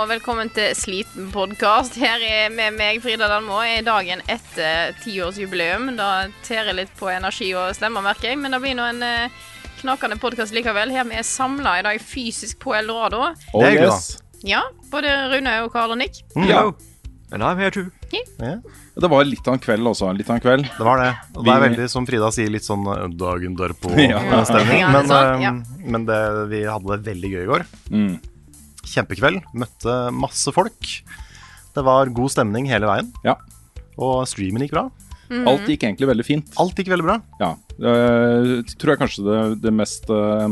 Og velkommen til Sliten podkast. Her er med meg, Frida Danmo, er dagen etter tiårsjubileum. Da tærer litt på energi og stemmer, merker jeg. Men det blir nå en eh, knakende podkast likevel. Her vi er samla i dag fysisk på Eldorado. Oh, yes. Ja, både Rune og Karl og Nick. Ja. And I'm here too. Det var litt av en kveld også. Litt av en kveld. Det var det. Og det er veldig, som Frida sier, litt sånn eh, dagen derpå-stemning. Ja, men eh, men det, vi hadde det veldig gøy i går. Mm. Kjempekveld. Møtte masse folk. Det var god stemning hele veien. Ja. Og streamen gikk bra. Alt gikk egentlig veldig fint. Alt gikk veldig bra. Ja. Det tror jeg kanskje det, det mest uh,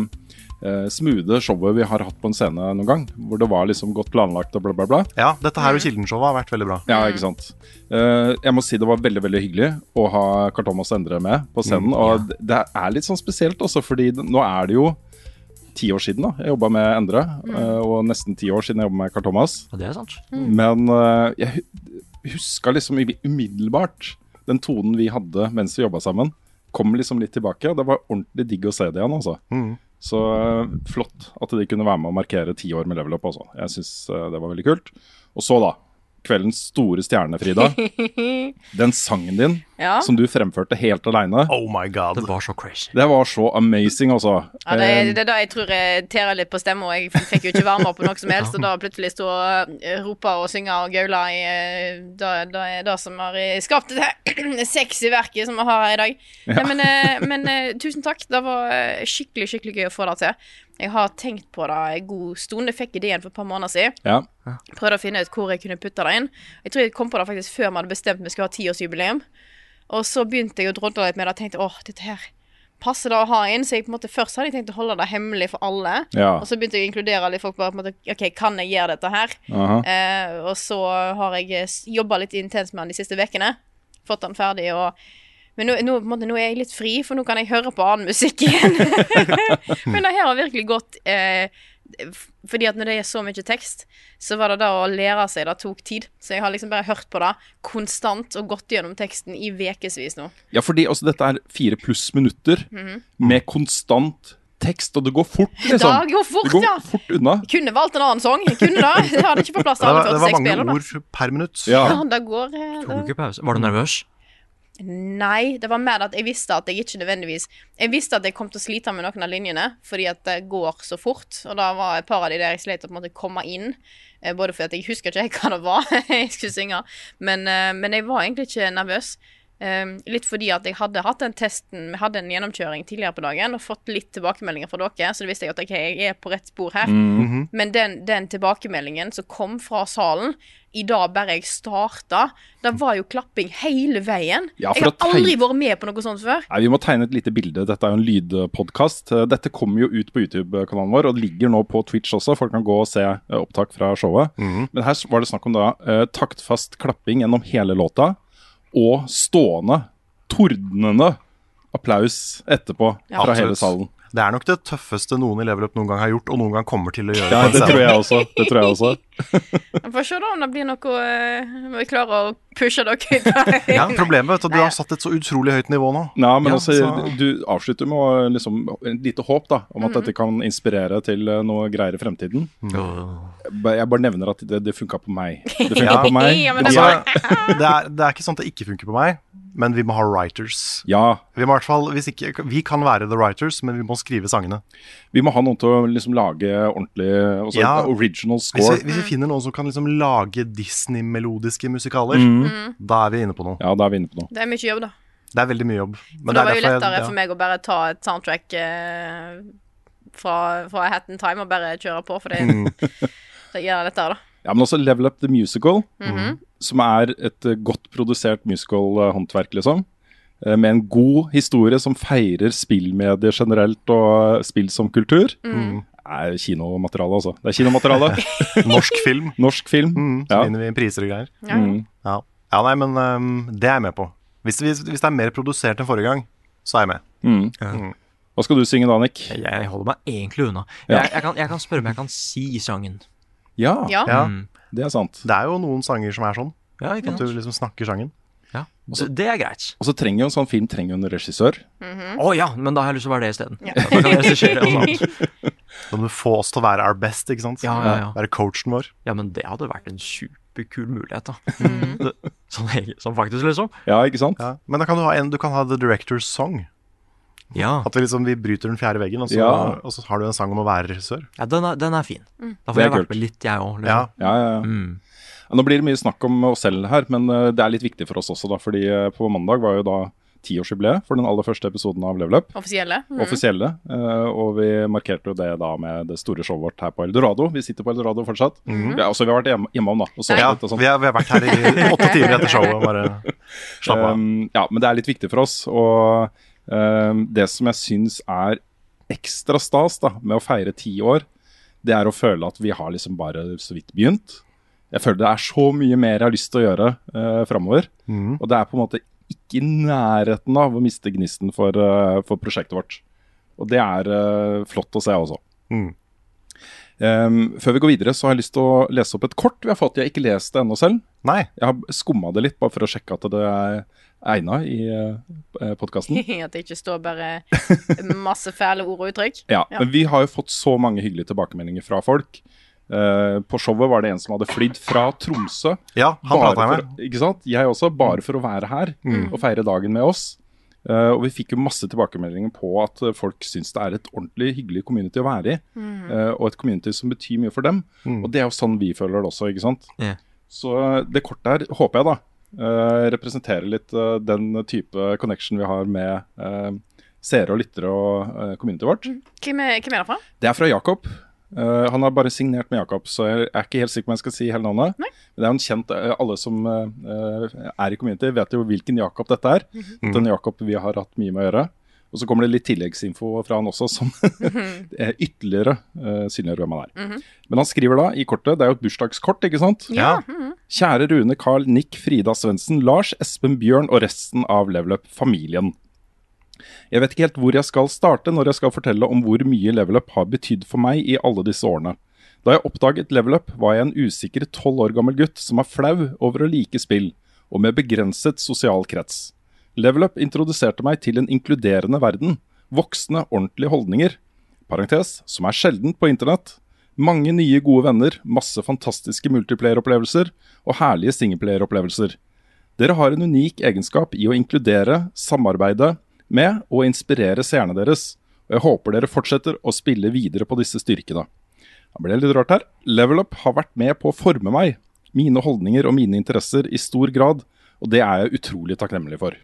smoothe showet vi har hatt på en scene noen gang. Hvor det var liksom godt planlagt og bla, bla, bla. Ja, dette her og Kilden-showet har vært veldig bra. Ja, ikke sant. Uh, jeg må si det var veldig veldig hyggelig å ha Karl Thomas Endre med på scenen. Og det- det er litt sånn spesielt også, fordi nå er det jo ti år siden da jeg jobba med Endre. mm. og nesten ti år siden jeg jobba med Carl Thomas. Og det er sant. Men eh, jeg hu- huska liksom umiddelbart den tonen vi hadde mens vi jobba sammen. Kom liksom litt tilbake. Det var ordentlig digg å se det igjen, altså. Mm. Så eh, flott at de kunne være med å markere ti år med level up altså. Jeg syns det var veldig kult. Og så, da. Kveldens store stjerne, Frida. Den sangen din Ja. som du fremførte helt aleine. Oh my god. Det var så crazy. Det var så amazing, altså. Ja, det, er- Eh, det er da jeg tror jeg tærer litt på stemma. Jeg fikk jo ikke varme opp på noe som helst. Og da plutselig stå og eh, rope og synge og gaule i eh, da, da er det som har eh, skapt det sexy verket som vi har her i dag. Nei, men eh, men eh, tusen takk. Det var eh, skikkelig, skikkelig gøy å få det til. Jeg har tenkt på det en god stund. Jeg fikk ideen for et par måneder siden. ja. Prøvde å finne ut hvor jeg kunne putte det inn. Jeg tror jeg kom på det faktisk før vi hadde bestemt vi skulle ha tiårsjubileum. Og så begynte jeg å drodle litt med det og tenkte åh, dette her passer det å ha inn. Så jeg på en måte først hadde jeg tenkt å holde det hemmelig for alle. Ja. Og så begynte jeg å inkludere litt folk bare på en måte OK, kan jeg gjøre dette her? Eh, og så har jeg jobba litt intenst med den de siste ukene. Fått den ferdig og men nå, nå, på en måte, nå er jeg litt fri, for nå kan jeg høre på annen musikk igjen. men det her har virkelig gått eh, Fordi at når det er så mye tekst, så var det da å lære seg det tok tid. Så jeg har liksom bare hørt på det konstant og gått gjennom teksten i ukevis nå. ja, fordi altså, dette er fire pluss minutter med konstant tekst, og det går fort, liksom. Det går fort, det går ja. fort unna. Jeg kunne valgt en annen sang. Jeg kunne det. Jeg hadde ikke på plass Det til alle var, det var mange spiller, ord per minutt. Ja. Ja, det går eh, Tok ikke pause? Var du nervøs? Nei, det var mer at jeg visste at jeg ikke nødvendigvis Jeg visste at jeg kom til å slite med noen av linjene, fordi at det går så fort. Og da var et par av de der jeg slet å på en måte komme inn. eh, Både fordi at jeg husker ikke hva det var jeg skulle synge, men, eh, men jeg var egentlig ikke nervøs. Um, litt fordi at jeg hadde hatt den testen Vi hadde en gjennomkjøring tidligere på dagen og fått litt tilbakemeldinger fra dere, så det visste jeg at ok, jeg er på rett spor her. Mm. Men den, den tilbakemeldingen som kom fra salen i dag bare jeg starta, det var jo klapping hele veien. Ja, jeg har tegne- aldri vært med på noe sånt før. Nei, Vi må tegne et lite bilde. Dette er jo en lydpodkast. Dette kommer jo ut på YouTube-kanalen vår, og det ligger nå på Twitch også. Folk kan gå og se eh, opptak fra showet. Men her var det snakk om da eh, taktfast klapping gjennom hele låta, og stående, tordnende applaus etterpå Ja. fra hele salen. Det er nok det tøffeste noen i Level Up noen gang har gjort, og noen gang kommer til å gjøre. Ja, det tror jeg også. Det tror jeg også. Vi får se da om det blir noe uh, vi klarer å pushe dere i Ja, problemet vet du, du har satt et så utrolig høyt nivå nå. Nei, men Ja, altså, så- Du avslutter med å, liksom, et lite håp da, om at dette kan inspirere til eh, noe greier i fremtiden. Mm. Jeg bare nevner at det, det funka på meg. Det funka Ja. på meg. Ja, det Altså, det, er, det er ikke sånn at det ikke funker på meg, men vi må ha writers. ja, Vi må i hvert fall, hvis ikke, vi kan være the writers, men vi må skrive sangene. vi må ha noen til å liksom lage ordentlig også, Ja. original Hvis score. vi, hvis vi finner noen som kan liksom lage Disney-melodiske musikaler, Mm. da er vi inne på noe. Ja, da er vi inne på noe. Det er mye jobb, da. Det er veldig mye jobb. For Men det var jo lettere jeg- ja. for meg å bare ta et soundtrack eh, fra, fra Hat in Time og bare kjøre på, for det, Mm. det gjør det lettere, da. Ja, men også Level Up The Musical, Mhm. som er et eh, godt produsert musical-håndverk, liksom. Eh, Med en god historie som feirer spillmedier generelt og eh, spill som kultur. Mm. Er kinomateriale, altså. Det er kinomateriale. Norsk film. Norsk film. Mm, så Ja. vinner vi priser og greier. Ja. Mm. Ja, ja nei, men um, det er jeg med på. Hvis, hvis, hvis det er mer produsert enn forrige gang, så er jeg med. Mm. Mm. Hva skal du synge da, Nick? Jeg holder meg egentlig unna. Jeg, jeg, kan, jeg kan spørre om jeg kan si sangen. Ja, Ja. Ja, Mm. det er sant. Det er jo noen sanger som er sånn. Ja, ikke At du liksom snakker sangen. Ja. Det, det er greit. Og så trenger jo en sånn film trenger jo en regissør. Å ja, men da har jeg lyst til å være det isteden. Ja. Da Da må du få oss til å være our best, ikke sant? Ja, ja, ja. Være coachen vår. Ja, men det hadde vært en superkul mulighet, da. Mm. Sånn, sånn faktisk, liksom. Ja, ikke sant? Ja. Men da kan du ha en, du kan ha the director's song. Ja. At vi liksom vi bryter den fjerde veggen, og så, Ja. og så har du en sang om å være regissør. ja den, er, den er fin. Mm. Da får jeg vært med litt, jeg òg. Ja. Ja, ja, ja. Mm. Nå blir det mye snakk om oss selv her, men eh, det er litt viktig for oss også, da. Fordi eh, på mandag var jo da tiårsjubileet for den aller første episoden av Level Up. Offisielle. Mm. Offisielle. uh, og vi markerte jo det da med det store showet vårt her på Eldorado. Vi sitter på Eldorado fortsatt. Ja, også vi har vært hjemme, hjemom da og Ja, litt og vi, har, vi har vært her i åtte timer etter showet og bare slapp av. Um, ja, men det er litt viktig for oss. Og um, det som jeg syns er ekstra stas da, med å feire ti år, det er å føle at vi har liksom bare så vidt begynt. Jeg føler det er så mye mer jeg har lyst til å gjøre uh, framover. Mm. Og det er på en måte ikke i nærheten av å miste gnisten for, uh, for prosjektet vårt. Og det er uh, flott å se også. Mm. Um, før vi går videre, så har jeg lyst til å lese opp et kort vi har fått. Jeg har ikke lest det ennå selv. Nei. Jeg har skumma det litt, bare for å sjekke at det er egna i uh, podkasten. At det ikke står bare masse fæle ord og uttrykk. Ja, Ja. men vi har jo fått så mange hyggelige tilbakemeldinger fra folk. Eh, på showet var det en som hadde flydd fra Tromsø. Ja, han prata jeg med. Ikke sant? Jeg også, bare for å være her og feire dagen med oss. Uh, og vi fikk jo masse tilbakemeldinger på at eh, folk syns det er et ordentlig hyggelig community å være i. eh, og et community som betyr mye for dem. Mm. Og det er jo sånn vi føler det også, ikke sant. Yeah. Så det kortet her håper jeg da eh, representerer litt den type connection vi har med eh, seere og lyttere og uh, communityet vårt. Hvem er, hvem er det fra? Det er fra Jakob. Eh, han har bare signert med Jakob, så jeg er ikke helt sikker på om jeg skal si hele navnet. Nei. Men det er en kjent, eh, Alle som uh, er i community, vet jo hvilken Jakob dette er. Mhm. Den Jakob vi har hatt mye med å gjøre. Og så kommer det litt tilleggsinfo fra han også, som eh, ytterligere uh, synliggjør hvem han er. Mhm. Men han skriver da i kortet, det er jo et bursdagskort, ikke sant? Ja. Kjære Rune, Carl, Nick, Frida Svendsen, Lars, Espen, Bjørn og resten av Level Up-familien. Jeg vet ikke helt hvor jeg skal starte når jeg skal fortelle om hvor mye Level Up har betydd for meg i alle disse årene. Da jeg oppdaget Level Up, var jeg en usikker tolv år gammel gutt som er flau over å like spill, og med begrenset sosial krets. Level Up introduserte meg til en inkluderende verden, voksne, ordentlige holdninger, parentes, som er sjeldent på internett, mange nye gode venner, masse fantastiske multiplayer-opplevelser og herlige singleplayer-opplevelser. Dere har en unik egenskap i å inkludere, samarbeide med og inspirere seerne deres, og jeg håper dere fortsetter å spille videre på disse styrkene. Det ble litt rart her. Level Up har vært med på å forme meg, mine holdninger og mine interesser i stor grad, og det er jeg utrolig takknemlig for.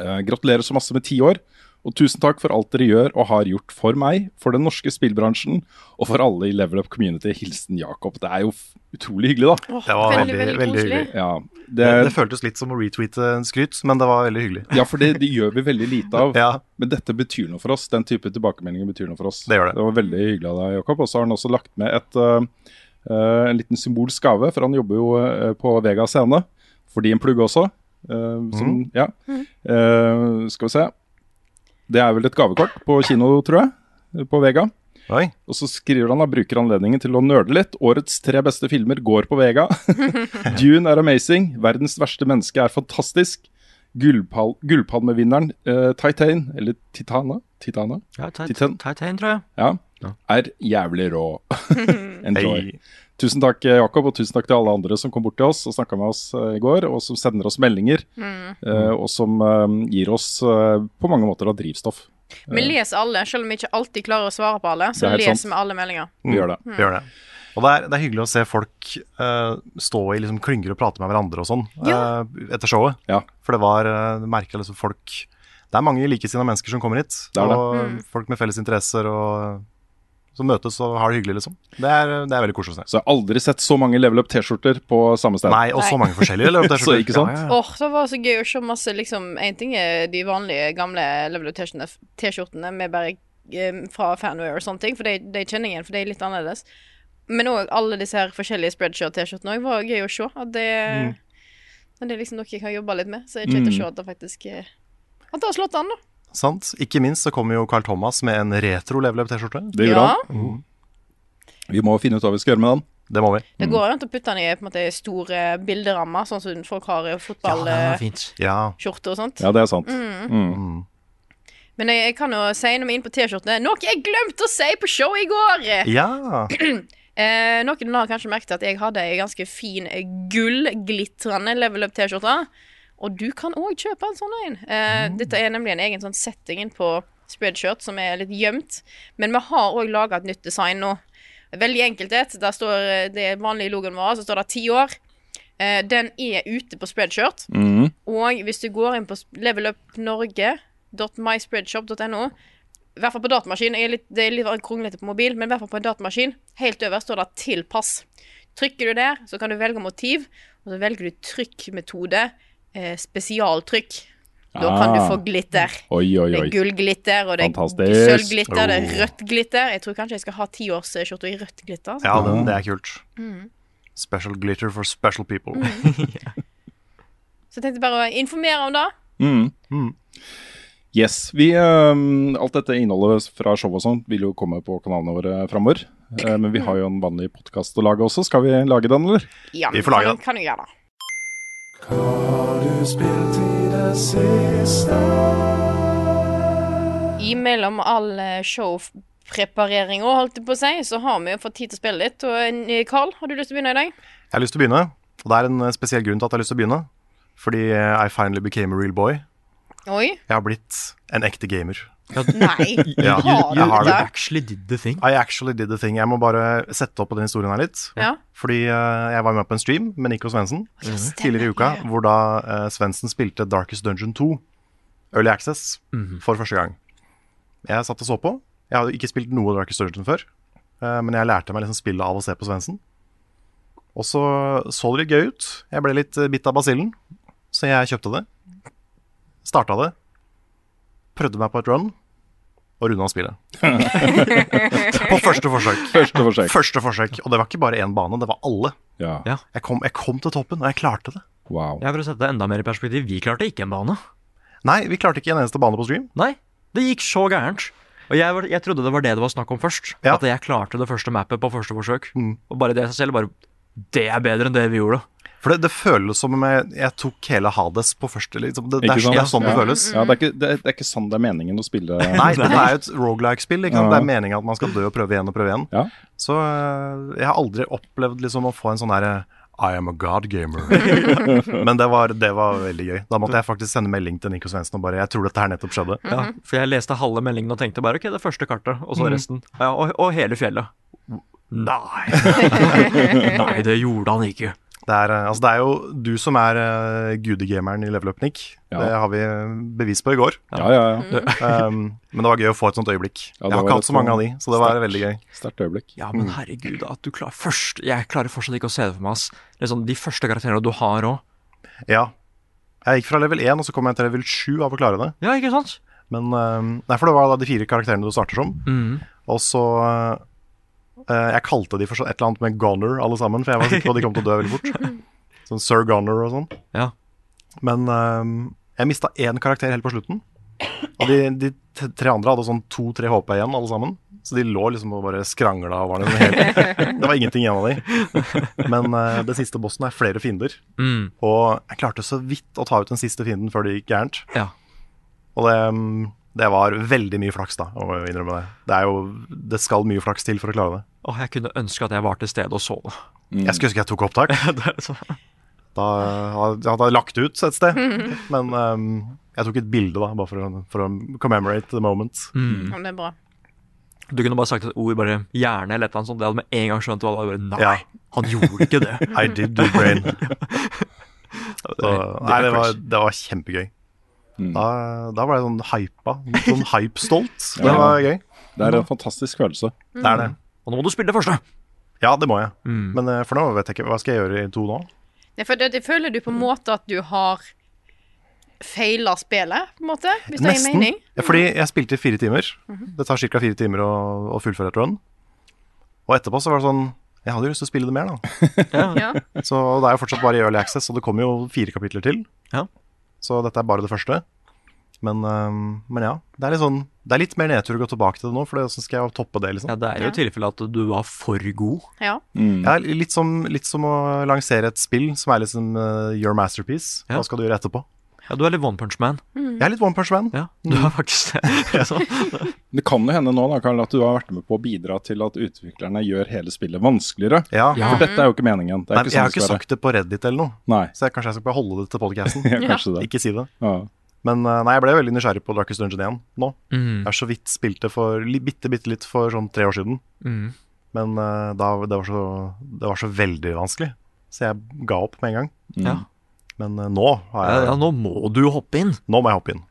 Eh, gratulerer så masse med ti år, og tusen takk for alt dere gjør og har gjort for meg, for den norske spillbransjen og for alle i Level Up Community. Hilsen Jakob. Det er jo f- utrolig hyggelig, da. Oh, Det var veldig, veldig, veldig, hyggelig. Ja, Det, det, det føltes litt som å retweete en skryt, men det var veldig hyggelig. ja for det, det gjør vi veldig lite av. Ja, Men dette betyr noe for oss. Den type tilbakemeldinger betyr noe for oss. Det gjør det. Det var veldig hyggelig av deg, Jakob. Og så har han også lagt med et, øh, en liten symbolsk gave, for han jobber jo uh, på Vega scene. Fordi en plugg også. Uh, som, mm. ja. Øh, skal vi se. Det er vel et gavekort på kino, tror jeg. På Vega. oi. Og så skriver han da, bruker anledningen til å nøle litt. Årets tre beste filmer går på Vega. Dune er amazing. Verdens verste menneske er fantastisk. Gullpal Gullpalmevinneren uh, Titan, eller Titana, Titana Ja, ta, Titan. tror jeg. ja, Ja. er jævlig rå. Enjoy. Hei. Tusen takk, eh, Jakob, og tusen takk til alle andre som kom bort til oss og snakka med oss eh, i går, og som sender oss meldinger, Mm. eh, og som gir oss på mange måter av drivstoff. Vi leser alle, selv om vi ikke alltid klarer å svare på alle. Så er leser sant. vi alle meldinger. Vi gjør det. Vi gjør det. Og det er, det er hyggelig å se folk uh, stå i liksom klynger og prate med hverandre og sånn Ja. uh, etter showet. Ja. For det var uh, merkelig liksom folk Det er mange likesinnede mennesker som kommer hit. Det er det. og Mm. folk med felles interesser og som møtes og har det hyggelig, liksom. Det er, det er veldig koselig å se. Så jeg har aldri sett så mange level up-T-skjorter på samme sted. Nei, og så mange forskjellige Level Up-T-skjorter. så ikke sant? Ja, ja, ja. Åh, det var så gøy å se masse liksom En ting er de vanlige gamle Level Up T-skjortene T-skjortene med bare eh, fra fanwear og sånne ting, for de, de kjenner jeg igjen, for de er litt annerledes. Men òg alle disse her forskjellige spreadshirt-T-skjortene òg var gøy å se. At det, Mm. Det er liksom noe jeg har jobba litt med, så jeg er kjekt å Mm. se at det faktisk eh, At det har slått an, da. Sant. Ikke minst så kommer jo Carl Thomas med en retro level up-T-skjorte. Det gjør Ja. han. Vi må finne ut hva vi skal gjøre med den. Det må vi. Det går jo an å putte den i på en måte store bilderammer, sånn som folk har i Ja, fotballskjorte er. Ja. og sånt. Ja, det er sant. Mm. Mm. Men jeg, jeg kan jo si når vi er inne på T-skjortene Noe jeg glemte å si på showet i går! ja. Eh, noen har kanskje merket at jeg hadde ei ganske fin eh, gullglitrende level up T-skjorte. Og du kan òg kjøpe en sånn en. Eh, Dette er nemlig en egen sånn setting på spreadshirt som er litt gjemt. Men vi har òg laga et nytt design nå. Veldig enkelt. Der står eh, det vanlige logoen vår, så står det ti år. Eh, den er ute på spreadshirt. Mm. Og hvis du går inn på levelupnorge.myspreadshop.no I hvert fall på datamaskin. Er litt, det er litt kronglete på mobil, men i hvert fall på en datamaskin. Helt øverst står det 'tilpass'. Trykker du der, så kan du velge motiv, og så velger du trykkmetode. Eh, spesialtrykk. Da kan du Ah. få glitter. Oi, oi, Det er oi. gullglitter, og det er sølvglitter, det er Oh. rødt glitter. Jeg tror kanskje jeg skal ha tiårsskjorta i rødt glitter. Så. ja, det, det er kult. Mm. Special glitter for special people. Så jeg tenkte bare å informere om det. Mm. Mm. Yes. Vi, um, alt dette innholdet fra show og sånt vil jo komme på kanalene våre framover. Uh, men vi har jo en vanlig podkast å lage også. Skal vi lage den, eller? Ja, Vi får lage kan, kan jo gjøre det. Imellom all eh, showprepareringa, holdt jeg på å si, så har vi jo fått tid til å spille litt. Og eh, Carl, har du lyst til å begynne i dag? Jeg har lyst til å begynne, og det er en eh, spesiell grunn til at jeg har lyst til å begynne. Fordi eh, I finally became a real boy. Oi. Jeg har blitt en ekte gamer. Nei. Ja, Har du jeg har det? You Actually did the thing. I actually did the thing. Jeg må bare sette opp på den historien her litt. Ja. Fordi uh, jeg var med på en stream med Nico Svendsen tidligere i uka, hvor da uh, Svendsen spilte Darkest Dungeon 2, Early Access, for første gang. Jeg satt og så på. Jeg hadde ikke spilt noe Darkest Dungeon før, uh, men jeg lærte meg liksom spillet av å se på Svendsen. Og så så det litt gøy ut. Jeg ble litt bitt av basillen, så jeg kjøpte det. Starta det. Prøvde meg på et run, og runda spillet. på første forsøk. Første forsøk. Første forsøk. Og det var ikke bare én bane, det var alle. Ja. Ja. Jeg kom, jeg kom til toppen, og jeg klarte det. Wow. Jeg vil å sette det enda mer i perspektiv, vi klarte ikke en bane. Nei, vi klarte ikke en eneste bane på stream. Nei, det gikk så gærent. Og jeg, var, jeg trodde det var det det var snakk om først. Ja. At jeg klarte det første mappet på første forsøk. Mm. Og bare det i seg selv, bare Det er bedre enn det vi gjorde. For det, det føles som om jeg, jeg tok hele Hades på første. Liksom. Det, det, er, sånn, det er sånn det Ja. føles. Ja, det, er ikke, det, er- det er ikke sånn det er meningen å spille. Nei, det er jo et rogelike-spill. Ja. Det er meningen at man skal dø og prøve igjen og prøve igjen. Ja. Så øh, jeg har aldri opplevd liksom å få en sånn derre I am a god gamer. Men det var, det var veldig gøy. Da måtte jeg faktisk sende melding til Nico Svendsen og bare Jeg tror dette her nettopp skjedde. Ja, for jeg leste halve meldingen og tenkte bare ok, det første kartet, og så Mm. resten. Ja, og, og hele fjellet. Nei. Nei, det gjorde han ikke. Det er, øh, altså, det er jo du som er uh, gudegameren i Level Up, Nick. Ja. Det har vi bevis på i går. Ja, ja, ja. Um, men det var gøy å få et sånt øyeblikk. Ja, jeg har ikke hatt så mange av de, så det var veldig gøy. Sterkt øyeblikk. Ja, men herregud, at du klarer først Jeg klarer fortsatt ikke å se det for meg, ass. Det er sånn, de første karakterene du har òg. Ja. Jeg gikk fra level 1, og så kom jeg til level 7 av å klare det. Ja, ikke sant? Men um, Nei, for det var da de fire karakterene du starter som. Mm. Og så uh, Jeg kalte de for et eller annet med Goner, alle sammen, for jeg var sikker på at de kom til å dø veldig fort. Sånn Sir Goner og sånn. Ja. Men um, jeg mista én karakter helt på slutten. Og de, de tre andre hadde sånn to-tre HP igjen, alle sammen. Så de lå liksom og bare skrangla og var liksom helt Det var ingenting igjen av de. Men uh, den siste bossen er flere fiender. Mm. Og jeg klarte så vidt å ta ut den siste fienden før det gikk gærent. Ja. Og det, mm, det var veldig mye flaks, da, å innrømme det. Det, er jo, det skal mye flaks til for å klare det. Åh, jeg kunne ønske at jeg var til stede og så det. Jeg skulle ønske jeg tok opptak. Da hadde jeg lagt ut et sted. Men um, jeg tok et bilde, da, bare for å, for å commemorate the moment. mm. Ja, det er bra. Du kunne bare sagt et ord, bare hjerne eller et eller annet sånt. Det hadde med en gang skjønt hva det var. Bare, Nei, Ja. han gjorde ikke det. I did do brain. Så, nei, det var, det var kjempegøy. Mm. Da, da ble jeg sånn hypa. Sånn hype-stolt. Det var gøy. Det er en fantastisk følelse. Det er det. Og nå må du spille det første. Ja, det må jeg. Mm. Men eh, for nå vet jeg ikke Hva skal jeg gjøre i to nå? Nei, for det, det føler du på en måte at du har feila spillet, på en måte? Hvis det gir Nesten. mening? Ja, fordi jeg spilte i fire timer. Mhm. Det tar ca. fire timer å, å fullføre et run. Og etterpå så var det sånn Jeg hadde jo lyst til å spille det mer, da. Ja. Så det er jo fortsatt bare i Early Access, og det kommer jo fire kapitler til. Ja. Så dette er bare det første. Men, øhm, men ja. Det er litt sånn Det er litt mer nedtur å gå tilbake til det nå, for så skal jeg toppe det, liksom. Ja, det er jo ja. tilfelle at du var for god. ja. Mm. Ja, litt, som, litt som å lansere et spill som er liksom uh, your masterpiece. Ja. Hva skal du gjøre etterpå? Ja, du er litt One Punch Man. Mm. Jeg er litt One Punch Man. Ja, du er faktisk det. Det kan jo hende nå da, Karl, at du har vært med på å bidra til at utviklerne gjør hele spillet vanskeligere. Ja. Ja. For dette er jo ikke meningen. Det er Nei, ikke jeg har sånn det ikke sagt det på Reddit eller noe, Nei, så jeg, kanskje jeg skal bare holde det til podcasten. ja, kanskje det. ikke si det. Ja. Men uh, nei, jeg ble veldig nysgjerrig på Darkest Dungeon 1 nå. mm, Jeg har så vidt spilt det for bitte, bitte litt for sånn tre år siden. mm. Men uh, da, det, var så, det var så veldig vanskelig, så jeg ga opp med en gang. Mm. Ja. Men uh, nå har jeg ja, nå må du hoppe inn. Nå må jeg hoppe inn.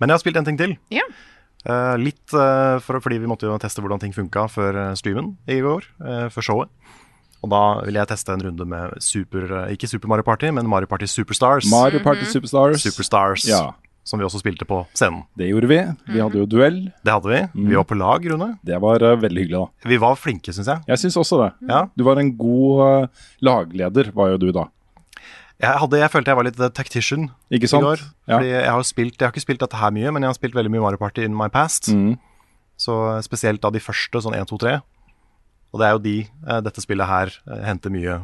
Men jeg har spilt en ting til. Ja. Uh, litt uh, for, fordi vi måtte jo teste hvordan ting funka før eh, streamen i går, Uh, før showet. Og da vil jeg teste en runde med super, eh, ikke Super Mario Party, men Mario Party Superstars. Mario Party Superstars. Superstars, Ja, som vi også spilte på scenen. det gjorde vi. Vi hadde jo duell. Det hadde vi. Vi var på lag, Rune. Det var eh, veldig hyggelig, da. Vi var flinke, syns jeg. Jeg syns også det. Ja. Du var en god eh, lagleder, var jo du da. Jeg, hadde, jeg følte jeg var litt the tactician Ikke i sant? går. Ja. Fordi jeg har, spilt, jeg har ikke spilt dette her mye, men jeg har spilt veldig mye Mario Party in my past. Mm. Så spesielt av de første, sånn 1, 2, 3. Og det er jo de eh, dette spillet her eh, henter mye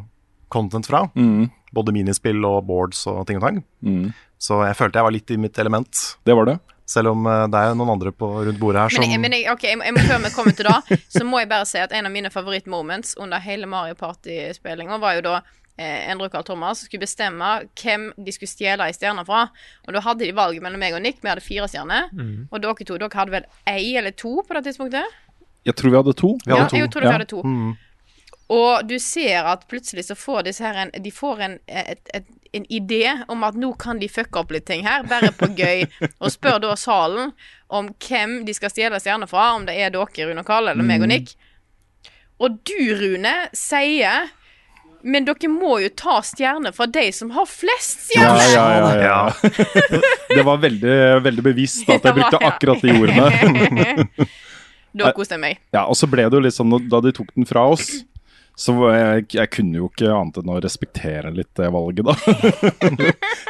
content fra. Mm. Både minispill og boards og ting og tang. Mm. Så jeg følte jeg var litt i mitt element. Det var det. Selv om eh, det er noen andre på, rundt bordet her som Men, jeg, men jeg, ok, jeg, må- jeg må, før vi kommer til det, så må jeg bare si at en av mine favorittmoments under hele Mario Party-spillinga var jo da eh, Endre Carl Thomas skulle bestemme hvem de skulle stjele ei stjerne fra. Og da hadde de valget mellom meg og Nick. Vi hadde fire stjerner. Og dere to dere hadde vel ei eller to på det tidspunktet? Jeg tror vi hadde to. Vi hadde ja, to. jeg tror dere Ja. hadde to. Mm. Og du ser at plutselig så får disse her en De får en, et, et, en idé om at nå kan de fucke opp litt ting her, bare på gøy. Og spør da salen om hvem de skal stjele stjerner fra, om det er dere, Rune og Karl, eller meg og Nick. Og du, Rune, sier men dere må jo ta stjerner fra de som har flest Ja, stjerner! ja, ja, ja. Ja. Det var veldig, veldig bevisst at jeg brukte akkurat de ordene. da koste jeg meg. Ja, Og så ble det jo litt sånn da de tok den fra oss, så jeg, jeg kunne jo ikke annet enn å respektere litt det valget, da.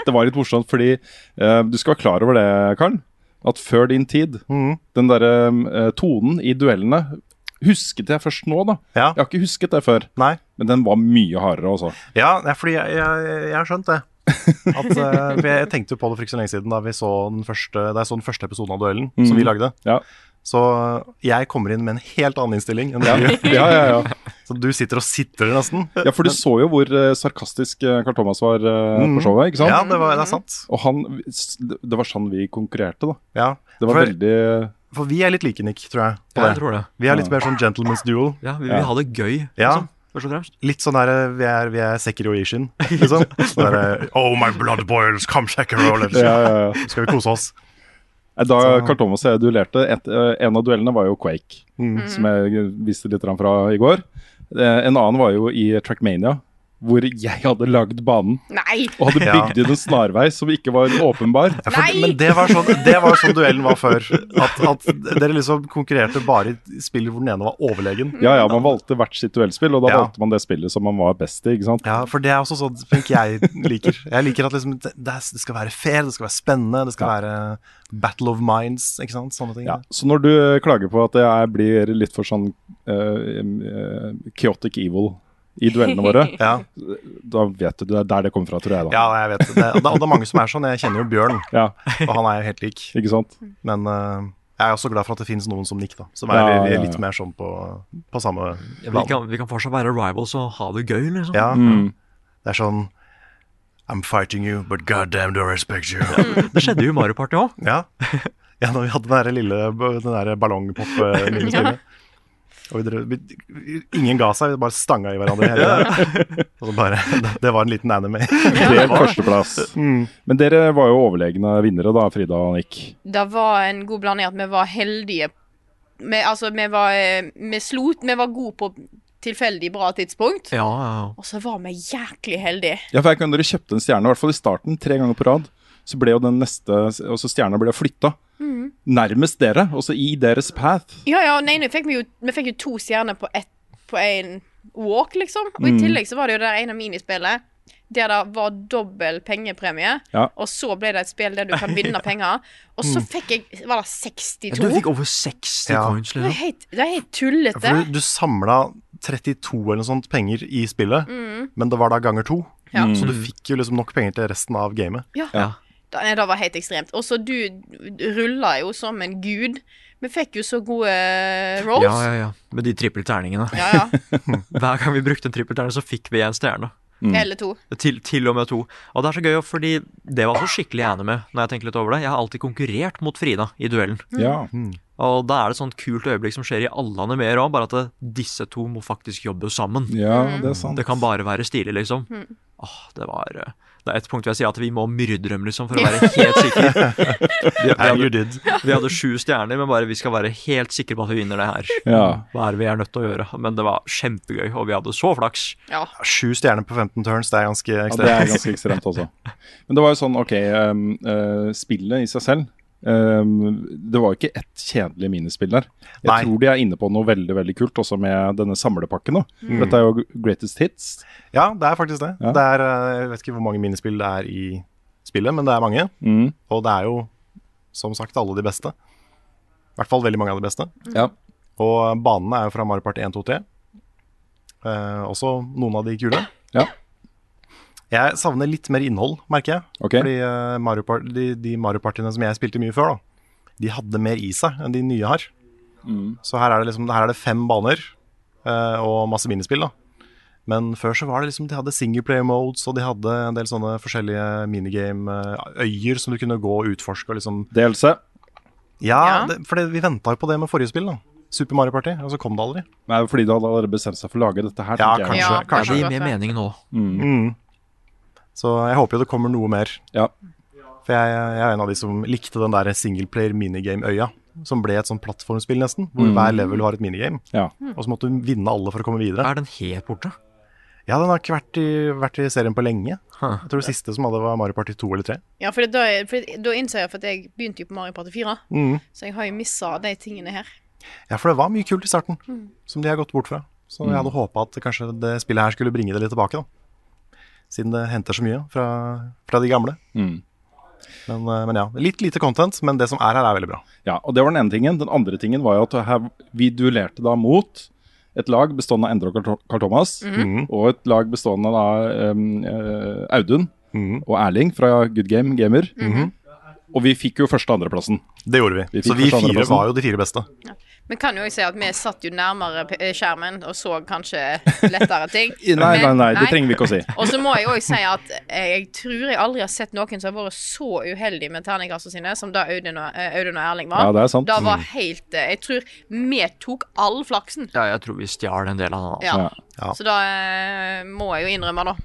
det var litt morsomt, fordi eh, du skal være klar over det, Karl. At før din tid, mm. den derre eh, tonen i duellene husket jeg først nå, da. Ja. Jeg har ikke husket det før, Nei. men den var mye hardere, altså. Ja, det fordi jeg, jeg, jeg har skjønt det. At, uh, jeg tenkte jo på det for ikke så lenge siden da vi så den første, da jeg så den første episoden av duellen som vi lagde. Ja, Så jeg kommer inn med en helt annen innstilling enn ja, du ja. ja, ja. Så du sitter og sitter nesten. ja for du så jo hvor uh, sarkastisk eh, Carl Thomas var eh, på showet, ikke sant? Ja, det, var, det er sant. Og han, det var sånn vi konkurrerte, da. Ja. Det var for, veldig for vi er litt like, Nick, tror jeg. På Ja, det. jeg tror det. Vi er litt mer sånn gentleman's duel. Ja, vi Ja. vil ha det gøy, Ja. liksom. Litt sånn der vi er, vi er Sekiro Ishin, liksom. Sånn der, oh my blood boils, come Sekiro. Ja, ja, ja. Skal vi kose oss? Da Så- Carl Thomas og jeg duellerte, eh, en av duellene var jo Quake, Mm. som jeg viste litt fra i går. Eh, En annen var jo i Trackmania, hvor jeg hadde lagd banen Nei! og hadde bygd inn en snarvei som ikke var åpenbar. Ja, for, Nei! men det var, sånn, det var sånn duellen var før. At, at dere liksom konkurrerte bare i spill hvor den ene var overlegen. Ja, ja, man valgte hvert sitt duellspill, og da Ja. valgte man det spillet som man var best i, ikke sant. Ja, for det er også sånn Punk jeg liker. Jeg liker at liksom, det, det skal være fair, det skal være spennende, det skal være battle of minds, ikke sant. Sånne ting. Ja, så når du klager på at jeg blir litt for sånn uh, chaotic evil i duellene våre, Ja, da vet du det er der det kommer fra, tror jeg, da. ja jeg vet det. Og det. Og det er mange som er sånn. Jeg kjenner jo Bjørn, Ja, og han er jo helt lik. ikke sant? Men uh, jeg er også glad for at det finnes noen som Nick, da. Som er Ja, ja, ja. litt mer sånn på, på samme Ja, vi, kan, vi kan fortsatt være rivals og ha det gøy, liksom. Ja, Mm. det er sånn I'm fighting you, but goddamn do I respect you. Det skjedde jo i Mario Party òg. Ja. Ja, når vi hadde den der lille den der ballongpop-minispillet. Og vi drev, vi, ingen ga seg, vi bare stanga i hverandre hele tiden. Og så bare, det, det var en liten anime. Delt førsteplass. Men dere var jo overlegne vinnere, da, Frida og Nick. Det var en god blanding at vi var heldige. Vi, altså, vi var eh, Vi slot, Vi var gode på tilfeldig bra tidspunkt. Ja, ja. Og så var vi jæklig heldige. Ja, for jeg kan dere kjøpte en stjerne, i hvert fall i starten, tre ganger på rad. Så ble jo den neste altså stjerna ble flytta. Nærmest dere, altså i deres path. Ja, ja, nei, nei, fikk vi, jo, vi fikk jo to stjerner på ett På en walk, liksom. Og i tillegg så var det jo det ene minispillet der det var dobbel pengepremie. Ja. Og så ble det et spill der du kan vinne penger. Og så fikk jeg Var det 62? Du fikk over 60 Ja. points, Det er liksom. helt, det er helt tullete. For du, du samla 32 eller noe sånt penger i spillet, men det var da ganger to. Ja. Så du fikk jo liksom nok penger til resten av gamet. Ja. Nei, det var helt ekstremt. Og så du rulla jo som en gud. Vi fikk jo så gode rolls. Ja, ja, ja. Med de trippelterningene. Ja, ja. Hver gang vi brukte en trippelterning, så fikk vi en stjerne. Eller to. Til, til og med to. Og det er så gøy, fordi det var så skikkelig jeg enig med når jeg tenker litt over det. Jeg har alltid konkurrert mot Frida i duellen. Ja. Og da er det et sånt kult øyeblikk som skjer i alle animeer òg, bare at det, disse to må faktisk jobbe sammen. ja, det er sant. Det kan bare være stilig, liksom. Åh, det var eh, Det er et punkt hvor jeg sier at vi må myrde dem, liksom, for å være helt sikre. Vi, vi, hadde, vi hadde sju stjerner, men bare vi skal være helt sikre på at vi vinner det her. Ja. Hva er det vi er nødt til å gjøre? Men det var kjempegøy, og vi hadde så flaks. Ja. Sju stjerner på 15 turns, det er ganske Ja, det ekstremt. er ganske ekstremt også. Men det var jo sånn, ok, um, uh, spillet i seg selv um, Det var ikke ett kjedelig minispill der. Jeg Nei. tror de er inne på noe veldig veldig kult også med denne samlepakken. da. Dette er jo Greatest Hits. Ja, det er faktisk det. Ja. det er, eh, jeg vet ikke hvor mange minispill det er i spillet, men det er mange. Mm. Og det er jo, som sagt, alle de beste. I hvert fall veldig mange av de beste. Ja. Og banene er jo fra Mario Party 1, 2, 3. Uh, også noen av de kule. Ja. Jeg savner litt mer innhold, merker jeg. Okay. Fordi uh, Mario Part, de, de Mario Partiene som jeg spilte mye før, da, de hadde mer i seg enn de nye har. Så her er det liksom Her er det fem baner uh, og masse minispill, da. Men før så var det liksom De hadde singleplayer modes, og de hadde en del sånne forskjellige minigame-øyer som du kunne gå og utforske og liksom DLC. Ja, Ja. Det, for det, vi venta jo på det med forrige spill, da. Super Mario Party, og så kom det aldri. Nei, fordi du hadde allerede bestemt seg for å lage dette her. Ja, kanskje. Ja, kanskje. det gir mer mening nå. Mm. Så jeg håper jo det kommer noe mer. Ja. For jeg, jeg er en av de som likte den der singleplayer minigame-øya. Som ble et sånn plattformspill, nesten. Hvor hver level var et minigame. Ja. Og så måtte du vinne alle for å komme videre. Er den helt borte? Ja, den har ikke vært i, vært i serien på lenge. Huh. Jeg tror det siste som hadde, var Mario Party 2 eller 3. Ja, for da, for da innser jeg for at jeg begynte jo på Mario Party 4, Mm. så jeg har jo missa de tingene her. Ja, for det var mye kult i starten, som de har gått bort fra. Så jeg hadde håpa at kanskje det spillet her skulle bringe det litt tilbake, da. Siden det henter så mye fra, fra de gamle. Mm. Men, eh, men ja, litt lite content, men det som er her, er veldig bra. ja, og det var den ene tingen. Den andre tingen var jo at her, vi duellerte da mot et lag bestående av Endre og Carl- Thomas, Mhm. og et lag bestående av um, eh, Audun Mhm. og Erling fra Good Game Gamer. Mhm. Og vi fikk jo første- og andreplassen. Det gjorde vi. Vi så vi fire var jo de fire beste. Men kan jo si at vi satt jo nærmere eh, skjermen og så kanskje lettere ting. Nei, nei, Men- nei, det trenger vi ikke å si. Og så må jeg òg si at jeg tror jeg aldri har sett noen som har vært så uheldig med terningkastene sine som da Audun og, eh, Audun og Erling var. Ja, det er sant. Da var helt eh, Jeg tror vi tok all flaksen. Ja, jeg tror vi stjal en del av den. Altså. Ja. Ja. Så da må jeg jo innrømme, da.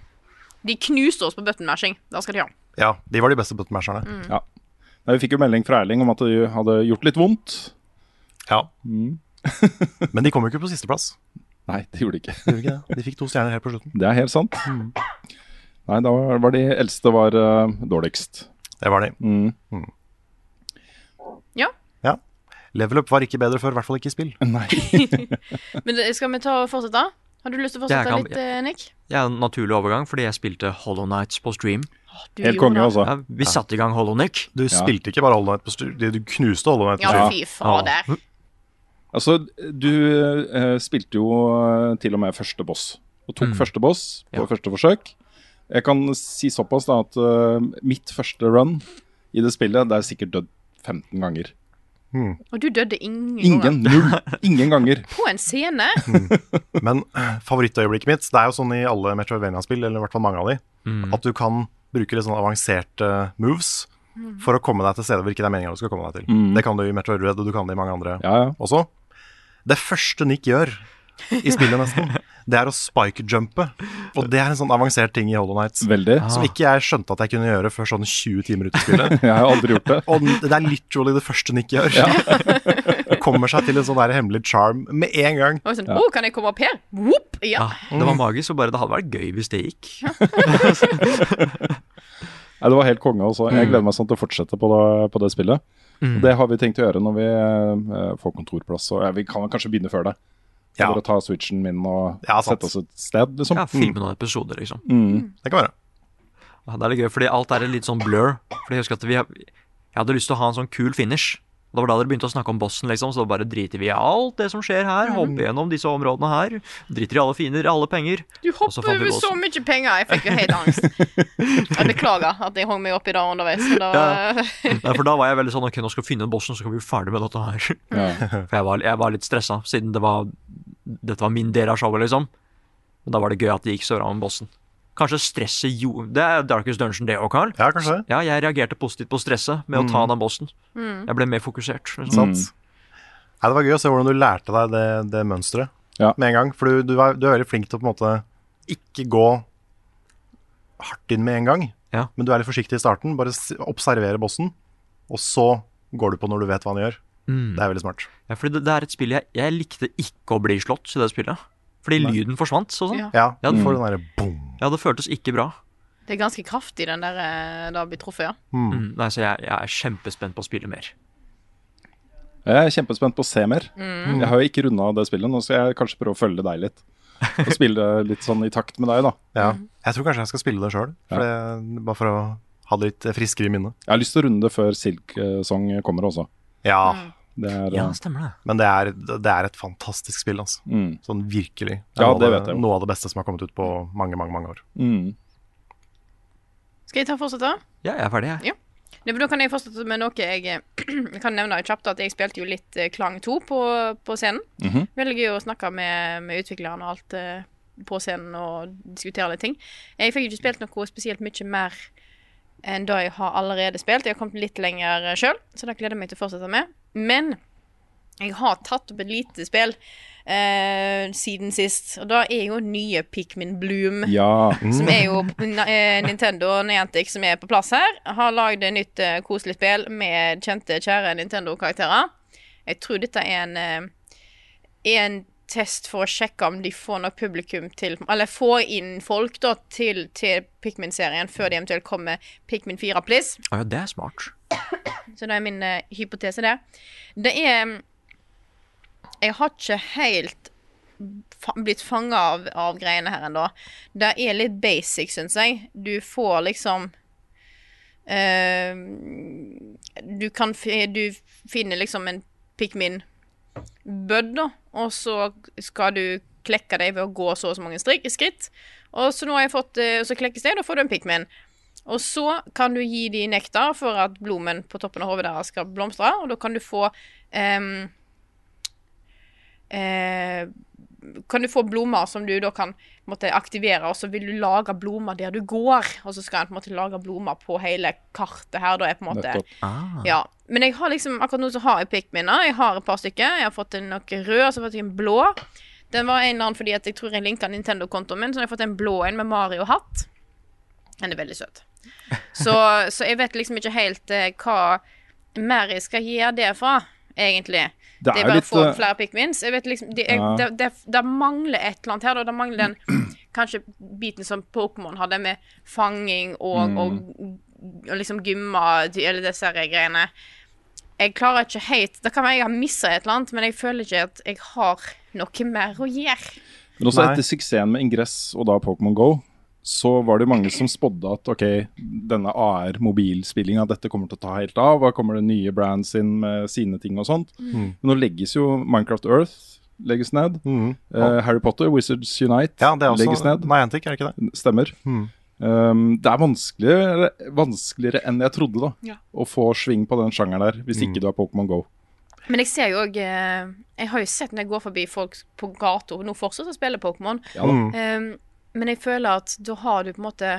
De knuste oss på buttonmashing. Da skal de ha. Ja, de var de beste buttonmasherne. Mm. Nei, vi fikk jo melding fra Erling om at det hadde gjort litt vondt. Ja. Mm. Men de kom jo ikke på sisteplass. Nei, det gjorde de ikke. De gjorde ikke det. De fikk to stjerner helt på slutten. Det er helt sant. Mm. Nei, da var, de eldste var uh, dårligst. Det var de. Mm. Ja. Ja. Level up var ikke bedre før, i hvert fall ikke i spill. Nei. Men skal vi ta og fortsette? Har du lyst til å fortsette kan- litt, eh, Nick? Ja, en naturlig overgang fordi jeg spilte Hollow Nights på stream. Du Helt konge, altså. Ja, vi satte i gang Hollow Nick. Du spilte ikke bare Hollow Knight på stream, du knuste Hollow Knight på Ja, styr. fy fader. Altså, du eh, spilte jo eh, til og med første boss. Og tok Mm. første boss på Ja. første forsøk. Jeg kan si såpass da at uh, mitt første run i det spillet, det er sikkert dødd 15 ganger. Og du døde ingen, Ingen. ganger. Null. Ingen ganger. På en scene? Men eh, favorittøyeblikket mitt Det er jo sånn i alle Metroidvania-spill, eller i hvert fall mange av de, Mm. at du kan bruke litt sånn avanserte moves for å komme deg til steder hvor ikke det er meningen du skal komme deg til. Mm. Det kan du i Metroid Red, og du kan det i mange andre Ja, ja. også. Det første Nick gjør i spillet nesten, det er å spike-jumpe. Og det er en sånn avansert ting i Hollow Nights. Veldig. Som ikke jeg skjønte at jeg kunne gjøre før sånn 20 timer ut i spillet. Jeg har aldri gjort det. Og det er literally det første Nick gjør. Kommer seg til en sånn der hemmelig charm med en gang. Og sånn, Å, kan jeg komme opp her? Whoop! Ja. Ja, det var magisk, og bare det hadde vært gøy hvis det gikk. Nei, det var helt konge også. Jeg gleder meg sånn til å fortsette på det, på det spillet. Og Det har vi tenkt å gjøre når vi eh, får kontorplass. Og ja, vi kan kanskje begynne før det. Ja. For å ta switchen min og Ja, sette oss et sted, liksom. Ja, Filme noen episoder, liksom. Det kan være. Ja, det er litt gøy, fordi alt er litt sånn blur. Fordi Jeg husker at vi Jeg hadde lyst til å ha en sånn kul finish. Og Det var da dere begynte å snakke om bossen, liksom. Så bare driter vi i alt det som skjer her. Hopper gjennom disse områdene her. Driter i alle fiender, alle penger. Du hopper over så mye penger. Jeg fikk jo helt angst. Jeg beklager at jeg hang meg opp i det underveis. Da... Ja. Nei, for da var jeg veldig sånn Ok, nå skal vi finne en bossen, så kan vi bli ferdig med dette her. Ja. For jeg var, jeg var litt stressa, siden det var Dette var min del av showet, liksom. Men da var det gøy at det gikk så bra med bossen. Kanskje stresset jo Det er Darkest Dungeon, det òg, Carl. Ja, kanskje det. Ja, jeg reagerte positivt på stresset med å ta den bossen. Jeg ble mer fokusert. Liksom. Sant. Nei, det var gøy å se hvordan du lærte deg det, det mønsteret Ja. med en gang. For du, du, er, du er veldig flink til å på en måte ikke gå hardt inn med en gang. Ja. Men du er litt forsiktig i starten. Bare observere bossen, og så går du på når du vet hva han gjør. Mm. Det er veldig smart. Ja, for det, det er et spill jeg, jeg likte ikke å bli slått i det spillet. Fordi lyden forsvant. Sånn. Ja. Ja, Ja, du det- får den derre boom. Ja, det føltes ikke bra. det er ganske kraftig, den der eh, da blir truffet, ja. Mm. Nei, så jeg, jeg er kjempespent på å spille mer. Jeg er kjempespent på å se mer. Mm. Jeg har jo ikke runda det spillet. Nå skal jeg kanskje prøve å følge deg litt. Og spille litt sånn i takt med deg, da. Ja. Jeg tror kanskje jeg skal spille det sjøl, bare for å ha det litt friskere i minnet. Jeg har lyst til å runde det før Silk eh, Song kommer også. Ja, Det er Ja, eh, stemmer det. men det er, det er et fantastisk spill, altså. mm, Sånn virkelig. Ja, noe, det vet jeg noe av det beste som har kommet ut på mange, mange mange år. mm. Skal jeg ta fortsette? Ja, jeg er ferdig, jeg. Ja. men Da kan jeg fortsette med noe jeg eh, Jeg kan nevne kjapt at jeg spilte jo litt eh, Klang 2 på, på scenen. Mhm. Veldig gøy å snakke med, med utviklerne og alt på scenen og diskutere litt ting. Jeg fikk ikke spilt noe spesielt mye mer enn det jeg har allerede spilt. Jeg har kommet litt lenger sjøl, så det gleder jeg meg til å fortsette med. Men jeg har tatt opp et lite spill eh, siden sist, og da er jo nye Pikmin Bloom. Ja. Som er jo eh, Nintendo Niantic som er på plass her. Har lagd et nytt eh, koselig spill med kjente, kjære Nintendo-karakterer. Jeg tror dette er en, eh, er en test for å sjekke om de får nok publikum til Eller får inn folk da til, til Pikmin-serien før de eventuelt kommer med Pikmin 4 Please. Ja, det er smart. Så det er min uh, hypotese, det. Det er Jeg har ikke helt fa blitt fanga av, av greiene her ennå. Det er litt basic, syns jeg. Du får liksom uh, Du kan Du finner liksom en Pikmin-bud, da, og så skal du klekke deg ved å gå så og så mange skritt. Og så nå har jeg fått eh, Så klekkes det, da får du en Pikmin. Og så kan du gi de nektar for at blomen på toppen av hodet deres skal blomstre, og da kan du få um, eh, Kan du få blomster som du da kan måtte, aktivere, og så vil du lage blomster der du går. Og så skal en på en måte lage blomster på hele kartet her, da er på en måte Ah. ja, men jeg har liksom Akkurat nå så har jeg pikminner, Jeg har et par stykker. Jeg har fått en noe rød, og så har jeg fått en blå. Den var en eller annen fordi jeg tror jeg linka Nintendo-kontoen min, så jeg har fått en blå en med Mario-hatt. Den er veldig søt. Så, så jeg vet liksom ikke helt eh, hva mer jeg skal gjøre det fra, egentlig. Det Det er er bare litt, å få eh, flere. Jeg vet liksom Det, Ja. det, det, det mangler et eller annet her, da. Det mangler den kanskje biten som Pokémon hadde, med fanging og, Mm. og, og liksom gymma Eller disse greiene. Jeg klarer ikke helt Det kan være jeg har missa et eller annet, men jeg føler ikke at jeg har noe mer å gjøre. Men også Nei. etter suksessen med Ingress og da Pokémon Go, så var det mange som spådde at ok, denne AR-mobilspillinga, dette kommer til å ta helt av. Hva kommer det nye brands inn med sine ting og sånt. Men nå legges jo Minecraft Earth legges ned. Mhm. Eh, Harry Potter, Wizards Unite Ja, det er også legges ned. Niantic, er det ikke det? Stemmer. Mm. Um, det er vanskeligere, vanskeligere enn jeg trodde da Ja. å få sving på den sjangeren der, hvis ikke du er Pokémon Go. Men jeg ser jo òg Jeg har jo sett når jeg går forbi folk på gata nå fortsatt å spille Pokémon. Ja. Um, men jeg føler at da har du på en måte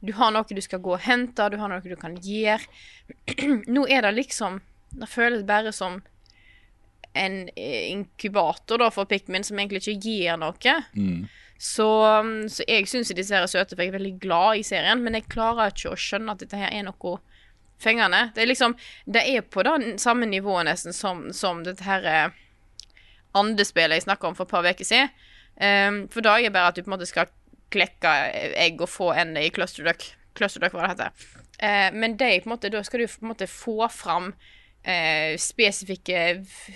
Du har noe du skal gå og hente, du har noe du kan gjøre. Nå er det liksom Det føles bare som en eh, inkubator da for Pikmin som egentlig ikke gir noe. Så, um, så jeg syns disse her er søte, for jeg er veldig glad i serien, men jeg klarer ikke å skjønne at dette her er noe fengende. Det er liksom Det er på det samme nivået nesten som, som dette her eh, andespillet jeg snakka om for et par uker siden. Um, for da er det bare at du på en måte skal klekke egg og få ende i clusterduck. Clusterduck, hva det heter. Eh, men det på en måte, da skal du på en måte få fram eh, spesifikke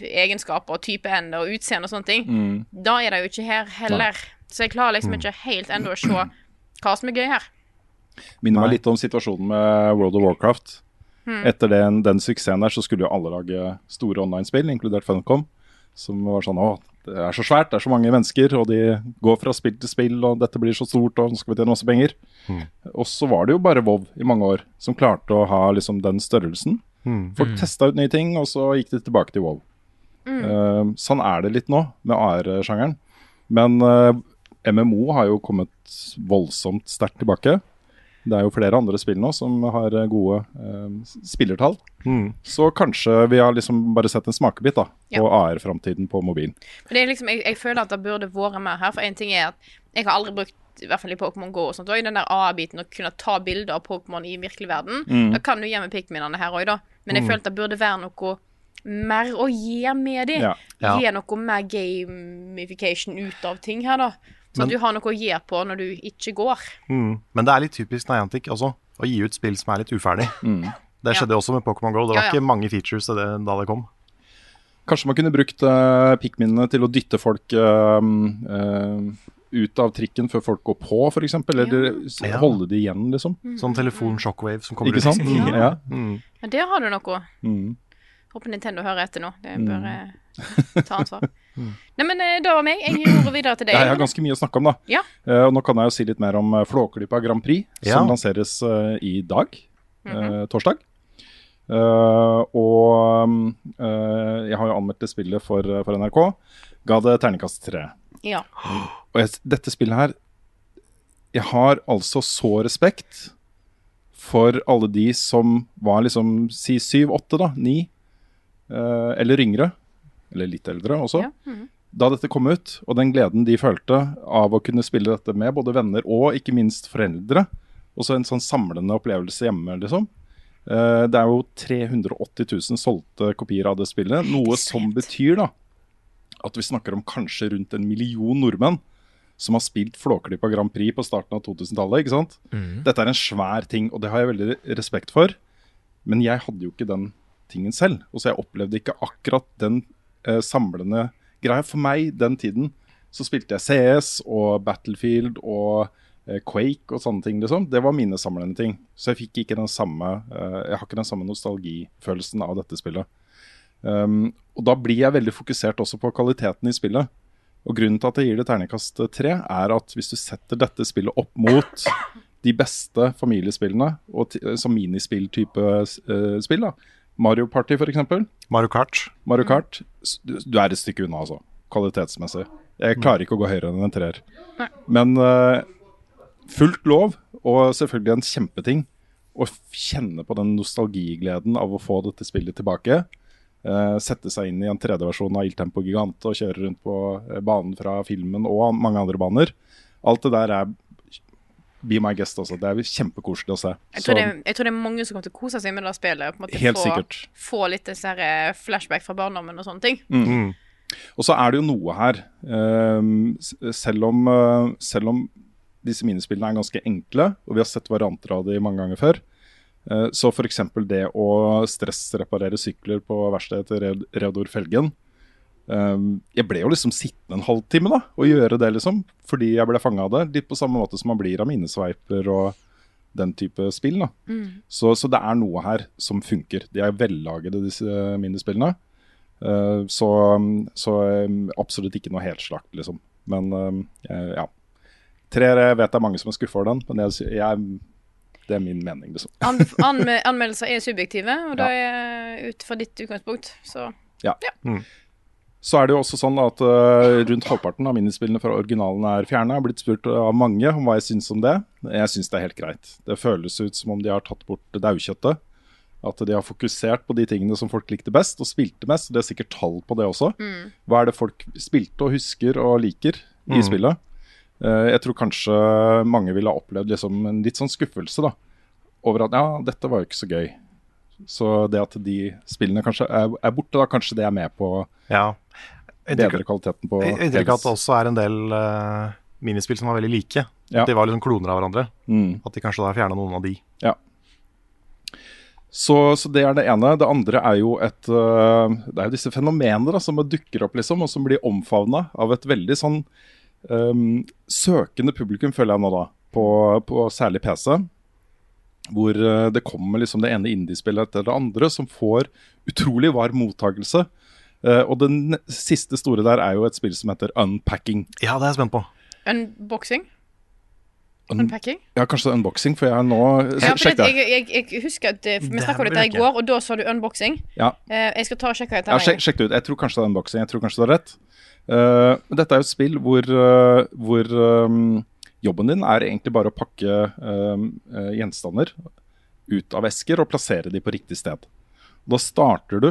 egenskaper og type ende og utseende og sånne ting. Da er det jo ikke her heller. Så jeg klarer liksom ikke helt ennå å se hva som er gøy her. Minner meg litt om situasjonen med World of Warcraft. Etter den, den suksessen der så skulle jo alle lage store online-spill, inkludert Funcom. Som var sånn Å, det er så svært, det er så mange mennesker, og de går fra spill til spill, og dette blir så stort, og nå skal vi tjene masse penger. Og så var det jo bare WoW i mange år som klarte å ha liksom den størrelsen. Folk testa ut nye ting, og så gikk de tilbake til WoW. Uh, sånn er det litt nå med AR-sjangeren. Men uh, MMO har jo kommet voldsomt sterkt tilbake. Det er jo flere andre spill nå som har eh, gode eh, spillertall. spillertall. Så kanskje vi har liksom bare sett en smakebit da, på AR-framtiden på mobilen. Men det er liksom, jeg, jeg føler at det burde vært mer her. For en ting er at jeg har aldri brukt i hvert fall i Pokémon GO og sånt også, den der AR-biten å kunne ta bilder av Pokémon i virkelig verden. Da kan du gjemme med Pikminene her òg, da. Men jeg føler at det burde være noe mer å gi med dem. Ja. Ja. Gi noe mer gamification ut av ting her, da. Så Men- du har noe å gjøre på når du ikke går. Mm. Men det er litt typisk Niantic også, å gi ut spill som er litt uferdig. Det skjedde også med Pokémon GO. Det var Ja, ja. ikke mange features det, da det kom. Kanskje man kunne brukt uh, Pikminene til å dytte folk uh, uh, ut av trikken før folk går på, f.eks. Eller Ja. holde de igjen, liksom. Sånn telefon shockwave som kommer Ikke sant? ut. Ja. Mm. Men der har du noe. Mm. Håper Nintendo hører etter nå. Det bør mm. ta ansvar. Nei, men da det var meg. Jeg gir ordet videre til deg. Jeg har ganske mye å snakke om, da. Ja. Uh, nå kan jeg jo si litt mer om uh, Flåklypa Grand Prix, Ja. som lanseres uh, i dag, eh, torsdag. Eh, og um, eh, jeg har jo anmeldt det spillet for, eh, for NRK. Ga det terningkast tre. Ja. Og jeg, dette spillet her Jeg har altså så respekt for alle de som var liksom si syv, åtte, da, ni, eh, eller yngre. Eller litt eldre også. Ja, mhm. Da dette kom ut, og den gleden de følte av å kunne spille dette med både venner og ikke minst foreldre. Også en sånn samlende opplevelse hjemme, liksom. Uh, det er jo 380 000 solgte kopier av det spillet. Noe som betyr da at vi snakker om kanskje rundt en million nordmenn som har spilt Flåklypa Grand Prix på starten av 2000-tallet. ikke sant? Dette er en svær ting, og det har jeg veldig respekt for. Men jeg hadde jo ikke den tingen selv. Og så jeg opplevde ikke akkurat den eh, samlende greia. For meg den tiden så spilte jeg CS og Battlefield og eh, Quake og sånne ting. liksom. Det var mine samlende ting. Så jeg fikk ikke den samme eh, Jeg har ikke den samme nostalgifølelsen av dette spillet. Um, og da blir jeg veldig fokusert også på kvaliteten i spillet. Og grunnen til at jeg gir det terningkast tre, er at hvis du setter dette spillet opp mot de beste familiespillene, og ti- som minispill-type eh, spill, da. Mario Party f.eks. Mario Kart. Mario Kart. Du, du er et stykke unna, altså. Kvalitetsmessig. Jeg klarer ikke å gå høyere enn en treer. Men uh, fullt lov, og selvfølgelig en kjempeting, å kjenne på den nostalgigleden av å få dette spillet tilbake. Uh, sette seg inn i en 3D-versjon av Il Tempo Gigante og kjøre rundt på eh, banen fra filmen og mange andre baner. Alt det der er Be my guest også. Det er kjempekoselig å se. Jeg Så- tror, det, jeg tror det er mange som kommer til å kose seg med det spillet. Måte Helt få, sikkert. Få litt disse her eh, flashback fra barndommen og sånne ting. Mm. Og så er det jo noe her. ehm, selv, om, uh, selv om disse minispillene er ganske enkle, og vi har sett varianter av de mange ganger før, uh, så f.eks. det å stressreparere sykler på verkstedet til Re- Reodor Felgen Jeg ble jo liksom sittende en halvtime da, og gjøre det, liksom, fordi jeg ble fanga av det. Litt på samme måte som man blir av minnesveiper og den type spill. da. Så, så det er noe her som funker. De er vellagede, disse minispillene. Eh, så, så um, absolutt ikke noe helslakt, liksom. Men um, ja. Treere vet det er mange som er skuffa over den, men jeg, jeg, det er min mening, liksom. An anmeldelser er subjektive, og da er ut fra ditt utgangspunkt. Så Ja. Så er det jo også sånn at uh, rundt halvparten av minispillene fra originalen er fjerna. Blitt spurt av mange om hva jeg syns om det. Jeg syns det er helt greit. Det føles ut som om de har tatt bort daukjøttet. At de har fokusert på de tingene som folk likte best, og spilte mest. Det er sikkert tall på det også. Hva er det folk spilte og husker og liker i spillet? Uh, jeg tror kanskje mange ville ha opplevd liksom en litt sånn skuffelse da, over at ja, dette var jo ikke så gøy. Så det at de spillene kanskje er, er borte, da, kanskje det er med på Ja. Bedre kvaliteten på Jeg inntrykk at det også er en del uh, minispill som var veldig like. Ja. De var liksom kloner av hverandre. Mm. At de kanskje da fjerna noen av de. Ja. Så, så det er det ene. Det andre er jo et uh, Det er jo disse fenomenene da, som dukker opp, liksom, og som blir omfavna av et veldig sånn um, søkende publikum, føler jeg nå, da. På, på særlig PC. Hvor øh, det kommer liksom det ene indiespillet etter det andre som får utrolig varm mottagelse. Eh, og det siste store der er jo et spill som heter Unpacking. Ja, det er jeg spent på. Unboxing? Un Unpacking? ja, kanskje unboxing, for jeg er nå Ja, Sjekk det, det. jeg, jeg, jeg husker at eh, vi Det snakka om dette i går, og da sa du unboxing. Ja. Eh, jeg skal ta og sjekke dette. Ja, sjek, sjekk det ut. Jeg tror kanskje det er unboxing. Jeg tror kanskje du har rett. Uh, dette er jo et spill hvor, uh, hvor um, jobben din er egentlig bare å pakke um, uh, gjenstander ut av esker og plassere de på riktig sted. Da starter du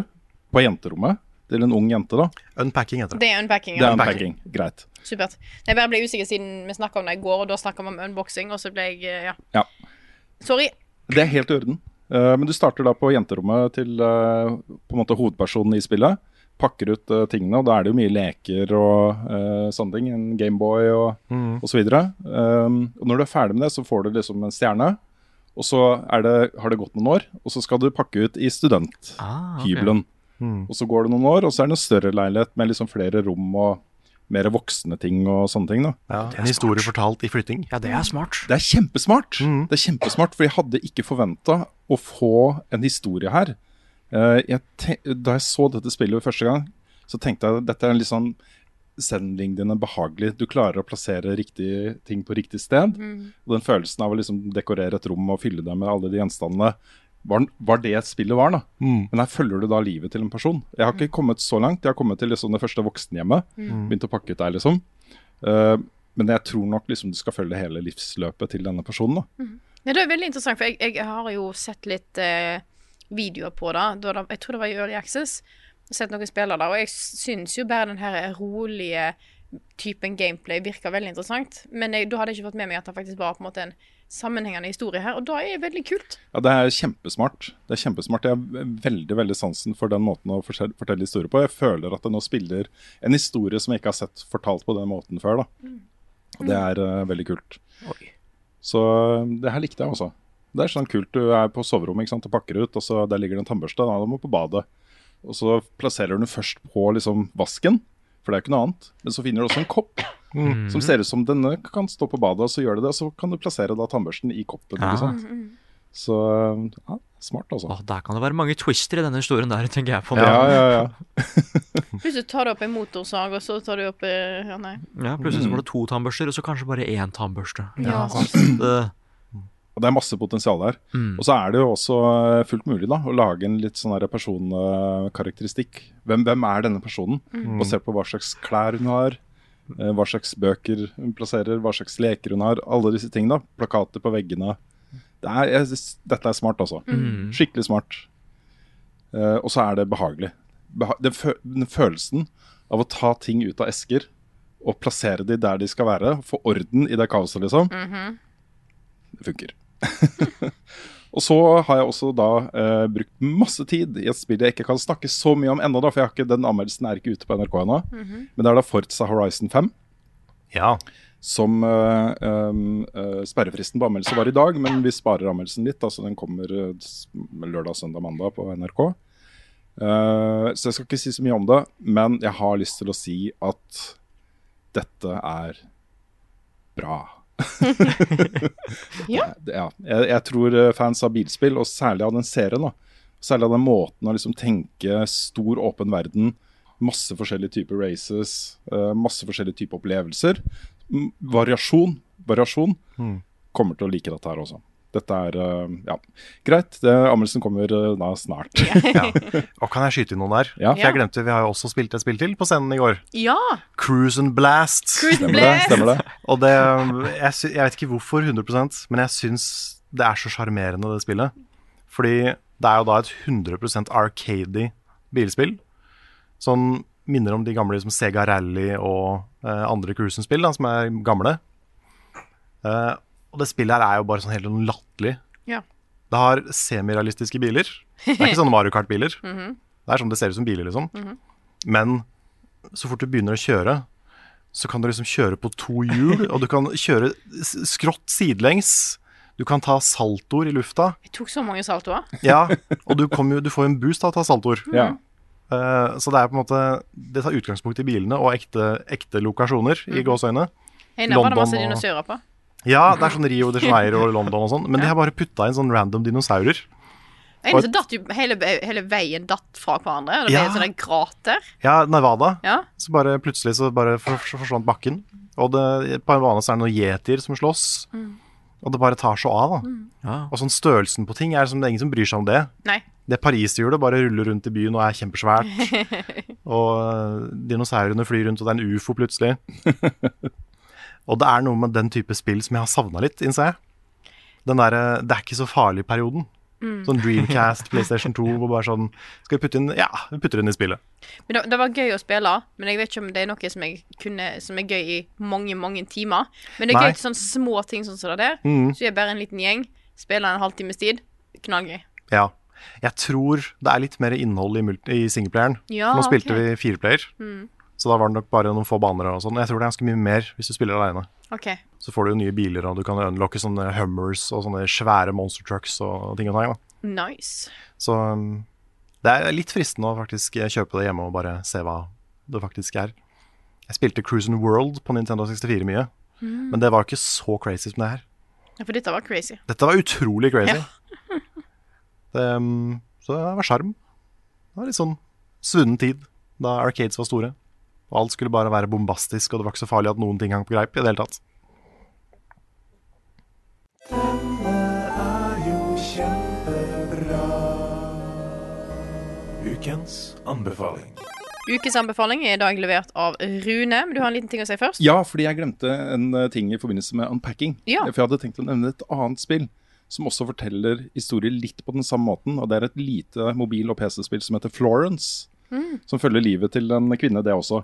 på jenterommet til en ung jente. da. Unpacking heter det. Det er unpacking. Det er Ja. unpacking. Greit. Supert. Jeg bare ble usikker siden vi snakka om det i går, og da snakka vi om unboxing, og så ble jeg eh, Ja. Ja. Sorry. Det er helt i orden. Uh, men du starter da på jenterommet til uh, på en måte hovedpersonen i spillet. Pakker ut uh, tingene, og da er det jo mye leker og sånne ting. En Gameboy og, og så videre. Um, og når du er ferdig med det, så får du liksom en stjerne. Og så er det, har det gått noen år, og så skal du pakke ut i studenthybelen. Ah, Og så går det noen år, og så er det en større leilighet med liksom flere rom og mer voksne ting og sånne ting. da. Ja, en historie fortalt i flytting. Ja, det er smart. Det er kjempesmart. Mm. Det er kjempesmart, For jeg hadde ikke forventa å få en historie her. Eh, jeg te da jeg så dette spillet første gang, så tenkte jeg at dette er en litt sånn Zen-lignende behagelig. Du klarer å plassere riktige ting på riktig sted. Og den følelsen av å liksom dekorere et rom og fylle det med alle de gjenstandene, var, var det spillet var. da. Mm. Men her følger du da livet til en person. Jeg har ikke kommet så langt. Jeg har kommet til liksom det første voksenhjemmet. Begynt å pakke ut der, liksom. Uh, men jeg tror nok liksom du skal følge hele livsløpet til denne personen. da. Ja, det er veldig interessant, for jeg, jeg har jo sett litt eh, videoer på det. Da. Jeg tror det var i Early Access. Jeg har Sett noen spillere der, og jeg syns jo bare den her rolige typen gameplay virker veldig interessant. Men jeg, da hadde jeg ikke fått med meg at det faktisk var på en måte en sammenhengende historie her, og da er det veldig kult. Ja, Det er kjempesmart. Det er kjempesmart. Jeg har veldig veldig sansen for den måten å fortelle, historier på. Jeg føler at det nå spiller en historie som jeg ikke har sett fortalt på den måten før. da. Og det er uh, veldig kult. Oi. Så eh, det her likte jeg også. Det er sånn kult. Du er på soverommet ikke sant, og pakker ut, og så der ligger det en tannbørste. Da må du på badet. Og så plasserer du den først på liksom vasken, for det er jo ikke noe annet. Men så finner du også en kopp som ser ut som denne kan stå på badet, og så gjør du det. Og så kan du plassere da tannbørsten i koppen. Ja. ikke sant? Så ja, smart, altså. Åh, der kan det være mange twister i denne historien der, tenker jeg på. nå. Ja, ja, ja. Plutselig tar du opp en motorsag, og så tar du opp eh, Ja, nei. Ja, Plutselig så var det to tannbørster, og så kanskje bare én tannbørste. Ja, ja. Så, det er masse potensial der. mm. Og så er det jo også eh, fullt mulig da, å lage en litt sånn personkarakteristikk. Hvem, hvem er denne personen? Basert på hva slags klær hun har, eh, hva slags bøker hun plasserer, hva slags leker hun har. Alle disse tingene. da. Plakater på veggene. Det er, jeg, dette er smart, altså. Mm. Skikkelig smart. Uh, og så er det behagelig. Beha den, fø den følelsen av å ta ting ut av esker og plassere de der de skal være, få orden i det kaoset, liksom. Det funker. og så har jeg også da uh, brukt masse tid i et spill jeg ikke kan snakke så mye om ennå, da, for jeg har ikke, den anmeldelsen er ikke ute på NRK ennå. Men det er da Forza Horizon 5 Ja. som uh, um, uh, Sperrefristen på anmeldelse var i dag, men vi sparer anmeldelsen litt. altså Den kommer eh, lørdag, søndag, mandag på NRK. Eh, så jeg skal ikke si så mye om det, men jeg har lyst til å si at dette er bra. Ja. Ja. Jeg, jeg tror eh, fans av bilspill, og særlig av den serien, da, særlig av den måten å liksom tenke stor, åpen verden, masse forskjellige typer races, eh, masse forskjellige typer opplevelser, variasjon, variasjon, Mm. kommer til å like dette her også. Dette er eh, ja, greit. Det, anmeldelsen kommer eh, da snart. Ja. Og kan jeg skyte inn noen der? Ja. For jeg glemte, Vi har jo også spilt et spill til på scenen i går. Ja! Cruise and Blast. Cruise Stemmer det? Stemmer det? Og det jeg, sy jeg vet ikke hvorfor 100% men jeg syns det er så sjarmerende, det spillet. Fordi det er jo da et 100% arcady bilspill. Som minner om de gamle som Sega Rally og eh, andre Cruisen-spill, som er gamle. Eh, og det spillet her er jo bare sånn helt latterlig. Ja. Det har semirealistiske biler. Det er ikke sånne Mario Kart-biler. Det er sånn det ser ut som biler, liksom. Men så fort du begynner å kjøre, så kan du liksom kjøre på to hjul, og du kan kjøre skrått sidelengs. Du kan ta saltoer i lufta. Jeg tok så mange saltoer. Ja, og du, jo, du får jo en boost av å ta saltoer. Ja. uh, så det er på en måte Det tar utgangspunkt i bilene og ekte, ekte lokasjoner, i gåseøyne. Hei, der var det masse London dinosaurer på. Ja, det er sånn Rio de Janeiro og London og sånn, men de har bare putta inn sånn random dinosaurer. En så datt jo hele, hele veien datt fra hverandre. Det ble Ja. et grater. Ja, Nevada. Ja. Så bare plutselig så bare forsvant bakken. Og det, på en bane så er det noen yetier som slåss. Og det bare tar så av, da. Ja. Og sånn størrelsen på ting er som det er ingen som bryr seg om det. Nei. Det Pariserhjulet bare ruller rundt i byen og er kjempesvært. og øh, dinosaurene flyr rundt, og det er en ufo plutselig. og det er noe med den type spill som jeg har savna litt, innser jeg. Den derre 'det er ikke så farlig'-perioden. Sånn Dreamcast, PlayStation 2, hvor bare sånn Skal vi putte inn Ja, vi putter inn i spillet. Men det, det var gøy å spille, men jeg vet ikke om det er noe som, kunne, som er gøy i mange, mange timer. Men det er Nei. gøy til sånne små ting sånn som det der. Mm. Så er bare en liten gjeng, spiller en halvtimes tid. Knallgøy. Ja. Jeg tror det er litt mer innhold i, multi- i singleplayeren. Ja, nå spilte okay. vi fireplayer, så da var det nok bare noen få baner og sånn. Jeg tror det er ganske mye mer hvis du spiller aleine. Okay. Så får du jo nye biler, og du kan unlocke sånne Hummers og sånne svære monster trucks og ting og tang. Nice. Så um, det er litt fristende å faktisk kjøpe det hjemme og bare se hva det faktisk er. Jeg spilte Cruise World på Nintendo 64 mye, men det var ikke så crazy som det her. Ja, For dette var crazy. Dette var utrolig crazy. Ja. det, um, så det var sjarm. Det var litt sånn svunnen tid, da arcades var store. Og alt skulle bare være bombastisk, og det var ikke så farlig at noen ting hang på greip i det hele tatt. Denne er jo kjempebra. Ukens anbefaling. Ukens anbefaling er i dag levert av Rune. Men du har en liten ting å si først? Ja, fordi jeg glemte en eh, ting i forbindelse med unpacking. Ja. For jeg hadde tenkt å nevne et annet spill som også forteller historier litt på den samme måten. Og det er et lite mobil- og PC-spill som heter Florence. Som følger livet til en kvinne, det også.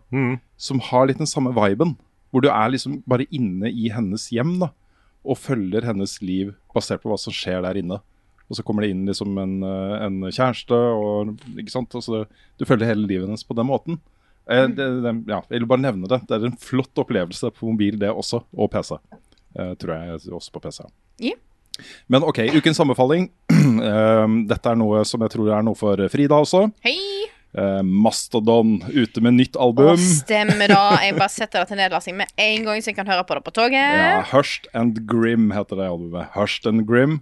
Som har litt den samme viben. Hvor du er liksom bare inne i hennes hjem da, og følger hennes liv basert på hva som skjer der inne. Og så kommer det inn liksom en, eh, en kjæreste, og, ikke sant? Altså, du følger hele livet hennes på den måten. Eh, det, det, ja, jeg vil bare nevne det. Det er en flott opplevelse på mobil, det også. Og PC. Eh, tror jeg også på PC. Yeah. Men OK, ukens sammenfaling. Eh, Dette er noe som jeg tror er noe for Frida også. Hei! Eh, Mastodon ute med nytt Å, Åh, stemmer da. Jeg bare setter det til nedlasting med en gang, så jeg kan høre på det på toget. Ja, Hushed and Grim heter det albumet. Hushed and Grim.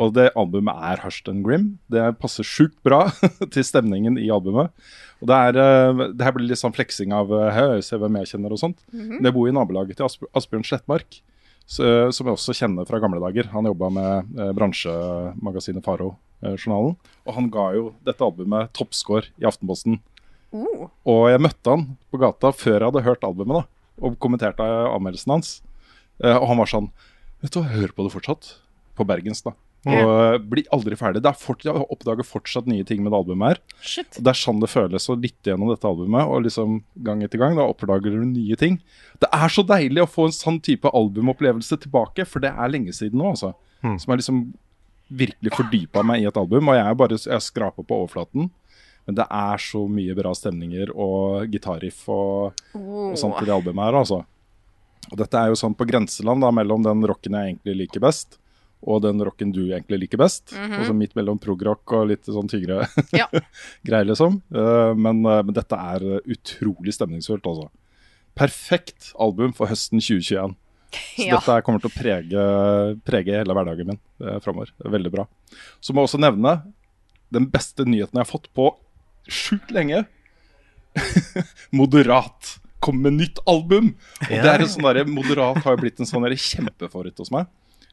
Og det albumet er Hushed and Grim. Det passer sjukt bra til stemningen i albumet. Og det, er, eh, det her blir litt sånn fleksing av eh, se hvem jeg kjenner og sånt. Det bor i nabolaget til Asbjørn Slettmark, så, som jeg også kjenner fra gamle dager. Han jobba med eh, bransjemagasinet Faro-journalen. og han ga jo dette albumet toppscore i Aftenposten. Uh, Og jeg møtte han på gata før jeg hadde hørt albumet da, og kommenterte anmeldelsen hans. Eh, og han var sånn Vet du hva, jeg hører på det fortsatt. På Bergens, da. Og eh, blir aldri ferdig. Det er fort, jeg oppdager fortsatt nye ting med det albumet her. shit. Og Det er sånn det føles å lytte gjennom dette albumet, og liksom gang etter gang da oppdager du nye ting. Det er så deilig å få en sånn type albumopplevelse tilbake, for det er lenge siden nå, altså. Som har liksom virkelig fordypa meg i et album, og jeg er bare jeg skraper på overflaten. Men det er så mye bra stemninger og gitarriff og, og sånt i det albumet her, altså. Og dette er jo sånn på grenseland da, mellom den rocken jeg egentlig liker best, og den rocken du egentlig liker best. Og så midt mellom progrock og litt sånn tyngre Ja. greier, liksom. Uh, men, uh, men dette er eh, utrolig stemningsfullt, altså. Perfekt album for høsten 2021. Så Ja. dette kommer til å prege, prege hele hverdagen min eh, framover. Veldig bra. Så må jeg også nevne den beste nyheten jeg har fått på sjukt lenge. Moderat kom med nytt album! Og det er en sånn der, Moderat har jo blitt en sånn der kjempefavoritt hos meg.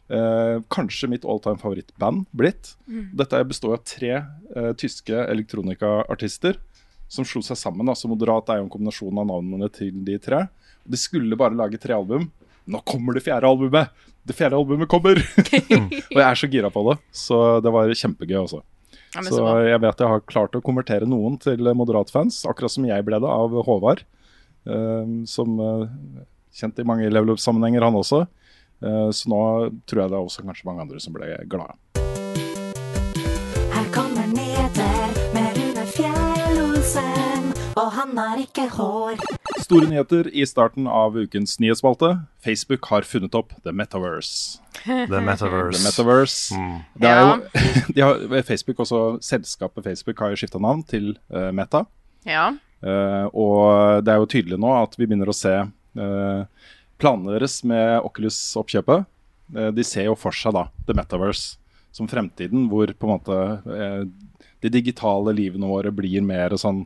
Eh, kanskje mitt all time favorittband blitt. Dette består av tre eh, tyske elektronikaartister som slo seg sammen. altså Moderat er jo en kombinasjon av navnene til de tre. De skulle bare lage tre album. Nå kommer det fjerde albumet! Det fjerde albumet kommer! og jeg er så gira på det. Så det var kjempegøy også. Ja, så så jeg vet jeg har klart å konvertere noen til Moderat-fans, akkurat som jeg ble det av Håvard. eh, som eh, kjent i mange level up-sammenhenger, han også. Eh, så nå tror jeg det er også kanskje mange andre som ble glade. Her kommer nyheter med Rune Fjell-Olsen, og han har ikke hår. Store nyheter i starten av ukens nyhetsspalte. Facebook har funnet opp The Metaverse. The Metaverse. The Metaverse. Det er jo, de har, Facebook også, Selskapet Facebook har jo skifta navn til uh, Meta. Ja. Uh, og det er jo tydelig nå at vi begynner å se eh, planene deres med Oculus-oppkjøpet. Eh, de ser jo for seg da The Metaverse som fremtiden, hvor på en måte eh, de digitale livene våre blir mer sånn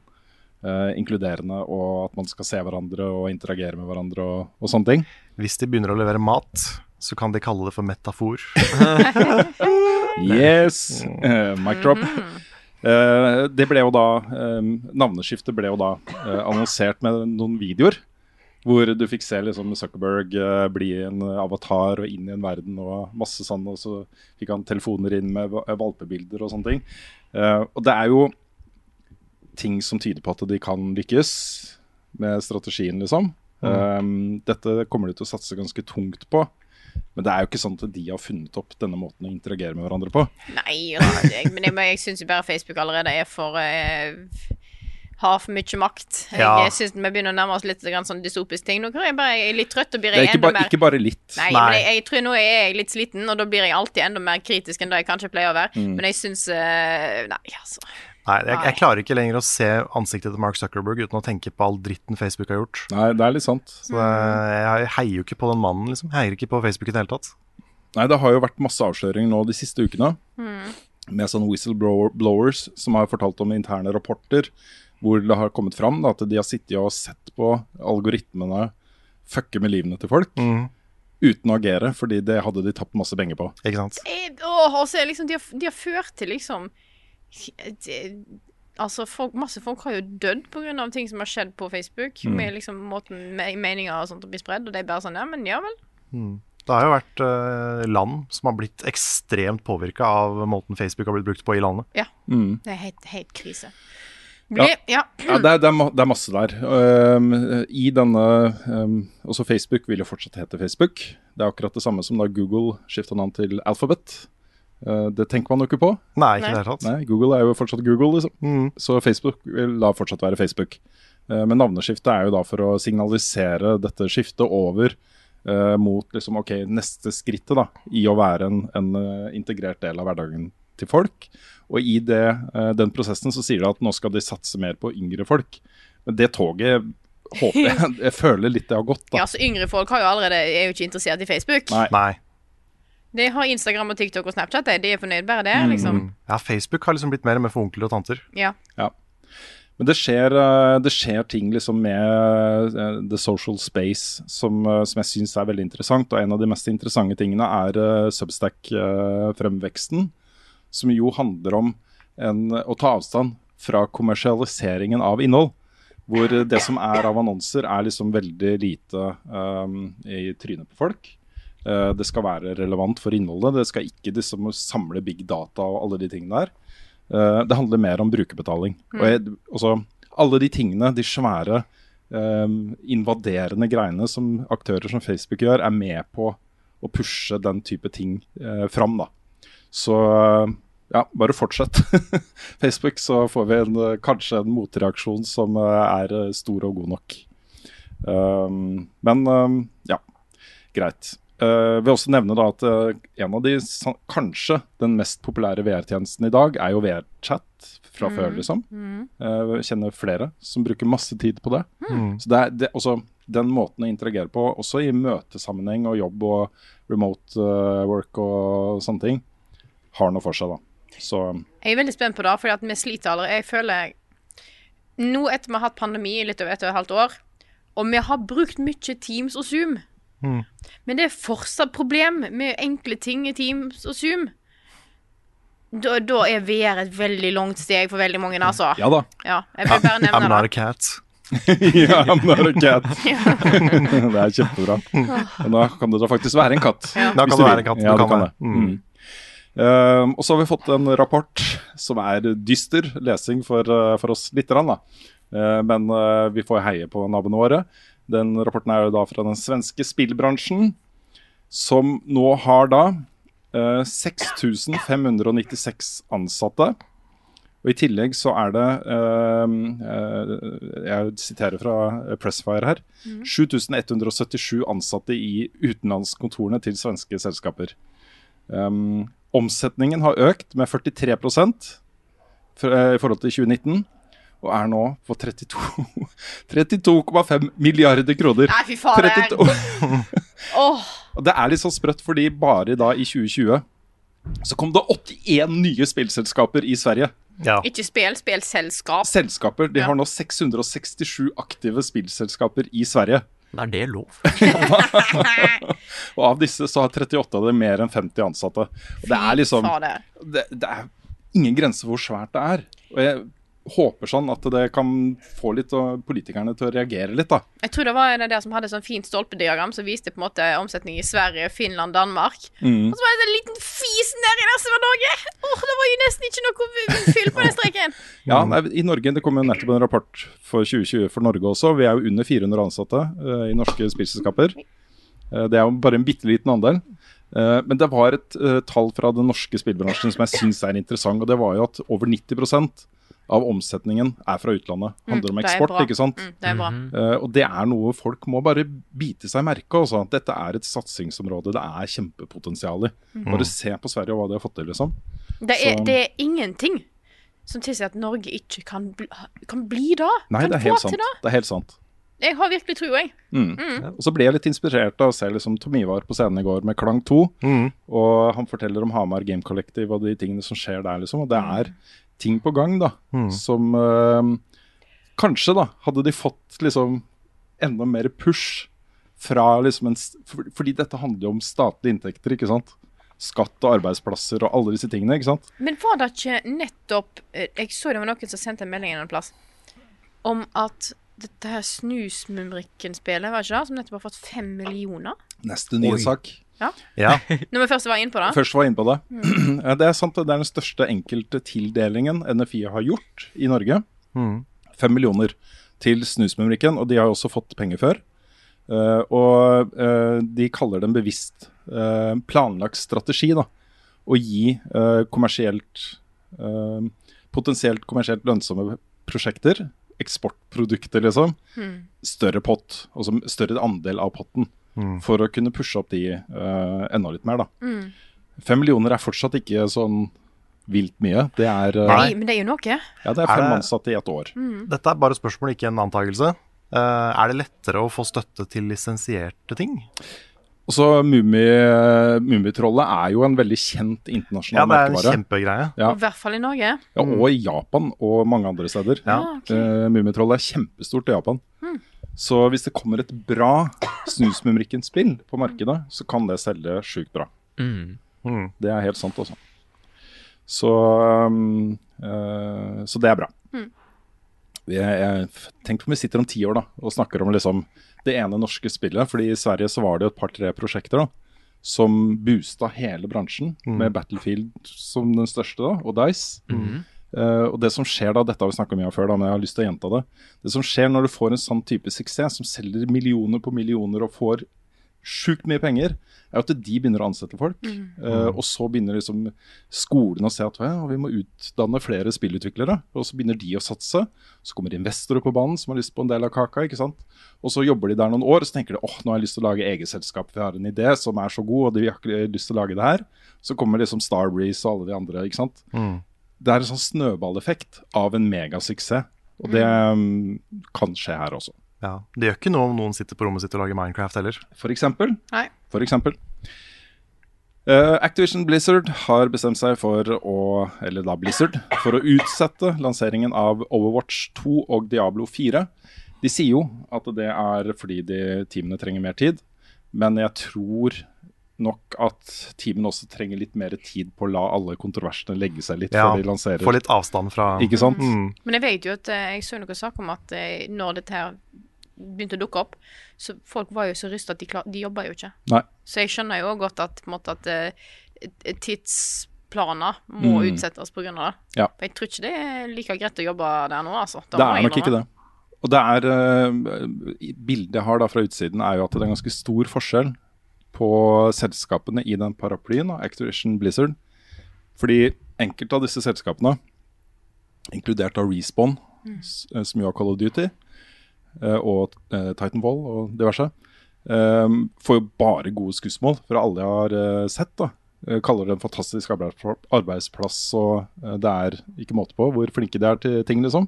Uh, inkluderende, og at man skal se hverandre og interagere med hverandre og, og sånne ting. Hvis de begynner å levere mat, så kan de kalle det for metafor. Yes! Uh, mic drop. Uh, det ble jo da um, Navneskiftet ble jo da annonsert med noen videoer. Hvor du fikk se liksom Zuckerberg uh, bli en avatar og inn i en verden og masse sånn. Og så fikk han telefoner inn med valpebilder og sånne ting. Uh, og det er jo ting som tyder på at de kan lykkes med strategien, liksom. Eh, dette kommer de til å satse ganske tungt på. Men det er jo ikke sånn at de har funnet opp denne måten å interagere med hverandre på. Nei, men jeg, men jeg syns jo bare Facebook allerede er for eh, Har for mye makt. Ja. Jeg syns vi begynner å nærme oss litt sånn dystopisk ting. Nå er jeg bare jeg er litt trøtt og blir jeg enda ba, mer ikke bare litt. Nei, Nei. men jeg, jeg tror nå er jeg litt sliten, og da blir jeg alltid enda mer kritisk enn det jeg kanskje pleier å være. Mm. Men jeg syns eh, Nei, altså. Nei, jeg, jeg klarer ikke lenger å se ansiktet til Mark Zuckerberg uten å tenke på all dritten Facebook har gjort. Nei, det er litt sant. Så det, jeg heier jo ikke på den mannen, liksom. Jeg heier ikke på Facebook i det hele tatt. Nei, det har jo vært masse avsløringer nå de siste ukene. Med sånne whistleblowers som har fortalt om interne rapporter hvor det har kommet fram da, at de har sittet og sett på algoritmene fucke med livene til folk. Uten å agere, fordi det hadde de tapt masse penger på. Ikke sant? Jeg, åh, og så er liksom, de, har, de har ført til liksom de, Altså, folk, masse folk har jo dødd pga. ting som har skjedd på Facebook. Mm. Med liksom måten me meninger og sånt blir spredd, og det er bare sånn Ja, men ja vel. Det har jo vært eh, land som har blitt ekstremt påvirka av måten Facebook har blitt brukt på i landet. Ja. Mm. Det er helt, helt krise. Blir, ja. Ja, det, er, det, er, det er masse der. Um, I denne um, Også Facebook vil jo fortsatt hete Facebook. Det er akkurat det samme som da Google skifta navn til Alphabet. Uh, det tenker man jo ikke på. Nei, ikke Nei. tatt. Nei, Google er jo fortsatt Google, liksom. Mm. Så Facebook vil da fortsatt være Facebook. Uh, Men navneskiftet er jo da for å signalisere dette skiftet over eh, mot liksom, ok, neste skrittet da, i å være en, en integrert del av hverdagen til folk. Og i det, eh, den prosessen så sier de at nå skal de satse mer på yngre folk. Men det toget håper jeg Jeg føler litt det har gått, da. ja, så yngre folk har jo allerede, er jo ikke interessert i Facebook. Nei. Nei. De har Instagram og TikTok og Snapchat, de. er fornøyd bare det, liksom. Ja, Facebook har liksom blitt mer med for onkler og tanter. Ja. ja. Men det skjer, eh, det skjer ting liksom med eh, the social space som, som jeg syns er veldig interessant. Og en av de mest interessante tingene er Substack-fremveksten. Som jo handler om en, å ta avstand fra kommersialiseringen av innhold. Hvor det som er av annonser, er liksom veldig lite um, i trynet på folk. Uh, det skal være relevant for innholdet. Det skal ikke liksom samle big data og alle de tingene der. Uh, det handler mer om brukerbetaling. Og jeg, også, alle de tingene, de svære um, invaderende greiene som aktører som Facebook gjør, er med på å pushe den type ting uh, fram. Da. Så ja, bare fortsett. Facebook, så får vi en, kanskje en motreaksjon som eh, er eh, stor og god nok. Um, men um, ja, greit. Uh, vil også nevne da at en av de, kanskje den mest populære VR-tjenesten i dag, er jo VR-chat fra før, liksom. Uh, kjenner flere som bruker masse tid på det. Så det er det, også, den måten å interagere på, også i møtesammenheng og jobb og remote uh, work og sånne ting, har noe for seg, da. Så Jeg er veldig spent på det, fordi vi sliter allerede. Jeg føler Nå etter vi har hatt pandemi i litt over et og et halvt år, og vi har brukt mye Teams og Zoom Men det er fortsatt problem med enkle ting i Teams og Zoom. Da, da er VR et veldig langt steg for veldig mange, altså. Ja da. Ja, jeg vil bare nevne I'm not a cat. ja, I'm not a cat. det er kjempebra. Nå kan det da faktisk være en katt. Ja. Da kan du være en katt. Ja, Du kan kan det. det. Mm. Um, og så har vi fått en rapport som er dyster lesing for, uh, for oss litt. grann. Uh, men uh, vi får heie på naboene våre. Den rapporten er jo da fra den svenske spillbransjen, som nå har da uh, 6596 ansatte. Og I tillegg så er det uh, Jeg siterer fra Pressfire her. 7177 ansatte i utenlandskontorene til svenske selskaper. Um, omsetningen har økt med 43 fra- eh, i forhold til 2019, og er nå på 32 32,5 milliarder kroner. Nei, fy faen. det er- 32 oh. det er litt så sprøtt, fordi bare da i 2020 så kom det 81 nye spillselskaper i Sverige. Ja. ikke spill, spillselskap. Selskaper, De Ja. har nå 667 aktive spillselskaper i Sverige. Er det lov? Og av disse så har 38 av dem mer enn 50 ansatte. Og det er liksom det, det er ingen grense for hvor svært det er. Og jeg håper sånn at det kan få litt politikerne til å reagere litt, da. Jeg tror det var en av der som hadde sånn fint stolpediagram som viste på en måte omsetning i Sverige, Finland, Danmark. Mm. Og så var det en liten fis nedi der som var Norge! Åh, det var jo nesten ikke noe fyll på den streken. Ja, nei, I Norge, Det kom jo nettopp en rapport for 2020 for Norge også. Vi er jo under 400 ansatte uh, i norske spillselskaper. Uh, det er jo bare en bitte liten andel. Uh, men det var et tall fra den norske spillbransjen som jeg syns er interessant. og Det var jo at over 90 av omsetningen er fra utlandet. Handler om Mm, er eksport, ikke sant. Mm, det er bra. Eh, og det er noe folk må bare bite seg merke også. Dette er et satsingsområde det er kjempepotensial i. Mm. Bare se på Sverige og hva de har fått til, liksom. Det er, Så- det er ingenting som tilsier at Norge ikke kan bli, kan bli da. Nei, kan det er helt sant. da. Det er helt sant. Jeg har virkelig tro, jeg. Mm. Og så ble jeg litt inspirert av å se liksom Tom Ivar på scenen i går med Klang 2. Mm. Og han forteller om Hamar Game Collective og de tingene som skjer der, liksom. Og det er ting på gang, da, Mm. som eh, Kanskje, da, hadde de fått liksom enda mer push fra liksom en for, Fordi dette handler jo om statlige inntekter, ikke sant? Skatt og arbeidsplasser og alle disse tingene, ikke sant? Men var det ikke nettopp eh, Jeg så det var noen som sendte en melding en eller annen plass om at dette her Snusmumrikken-spelet, var det ikke det? Som nettopp har fått fem millioner? Neste nye Oi. sak. Ja. Når vi først var inne på det. Først var inn inne på det. mm. Det er sant, det er den største enkelttildelingen NFI har gjort i Norge. Mm. Fem millioner til Snusmumrikken, og de har jo også fått penger før. Uh, og uh, de kaller det en bevisst uh, planlagt strategi, da. Å gi eh, kommersielt eh, Potensielt kommersielt lønnsomme prosjekter, eksportprodukter, liksom, mm. større pott, altså større andel av potten, Mm. for å kunne pushe opp de uh, enda litt mer, da. Mm. Fem millioner er fortsatt ikke sånn vilt mye. Det er, uh, Nei, men det er jo noe. ja, det er Er fem det- ansatte i ett år. Dette er bare spørsmål, ikke en antakelse. Uh, er det lettere å få støtte til lisensierte ting? Også Mummi- Mummitrollet er jo en veldig kjent internasjonal merkevare. Ja, det er en kjempegreie. Ja. I hvert fall i Norge. Ja, og i Japan og mange andre steder. Ja. Ah, ok. Eh, Mummitrollet er kjempestort i Japan. Så hvis det kommer et bra Snusmumrikken-spill på markedet, så kan det selge sjukt bra. Mm. Mm. Det er helt sant, også. Så, um, uh, så det er bra. Mm. Jeg, jeg, tenk om vi sitter om ti år da, og snakker om liksom, det ene norske spillet. fordi i Sverige så var det jo et par-tre prosjekter da, som boosta hele bransjen, med Battlefield som den største, da, og Dice. Eh, og det som skjer da, dette har vi snakket mye om før, da, men jeg har lyst til å gjenta det. Det som skjer når du får en sånn type suksess, som selger millioner på millioner og får sjukt mye penger, er at de begynner å ansette folk. Eh, og så begynner liksom skolen å se at ja, vi må utdanne flere spillutviklere. Og så begynner de å satse. Så kommer investorer på banen som har lyst på en del av kaka. ikke sant? Og så jobber de der noen år, og så tenker de åh, nå har jeg lyst til å lage eget selskap. Vi har en idé som er så god, og de har ikke lyst til å lage det her. Så kommer liksom Starbreeze og alle de andre. ikke sant? Mm. Det er en sånn snøballeffekt av en megasuksess. Og det mm, kan skje her også. Ja. Det gjør ikke noe om noen sitter på rommet sitt og lager Minecraft heller. For eksempel. Nei. For eksempel. Uh, Activision Blizzard har bestemt seg for å Eller da Blizzard for å utsette lanseringen av Overwatch 2 og Diablo 4. De sier jo at det er fordi de teamene trenger mer tid. Men jeg tror nok at teamen også trenger litt mer tid på å la alle kontroversene legge seg litt Ja, før de lanserer. Få litt avstand fra Ikke sant? Mm. Men jeg vet jo at eh, jeg så noen saker om at eh, når dette her begynte å dukke opp, så folk var jo så rysta at de, klar, de jobba jo ikke. Nei. Så jeg skjønner jo godt at, på en måte, at eh, tidsplaner må Mm. utsettes på grunn av det. Ja. For jeg tror ikke det er like greit å jobbe der nå, altså. Det er nok ikke det. Og det er Bildet jeg har da fra utsiden, er jo at det er en ganske stor forskjell på selskapene i den paraplyen, da, Activision Blizzard. Fordi enkelte av disse selskapene, inkludert av Respawn, s- eh, som jo har Call of Duty, eh, og eh, Titanfall og diverse, får jo bare gode skussmål fra alle jeg har sett. da. Kaller det en fantastisk arbeidsplass, og det er ikke måte på hvor flinke de er til ting, liksom.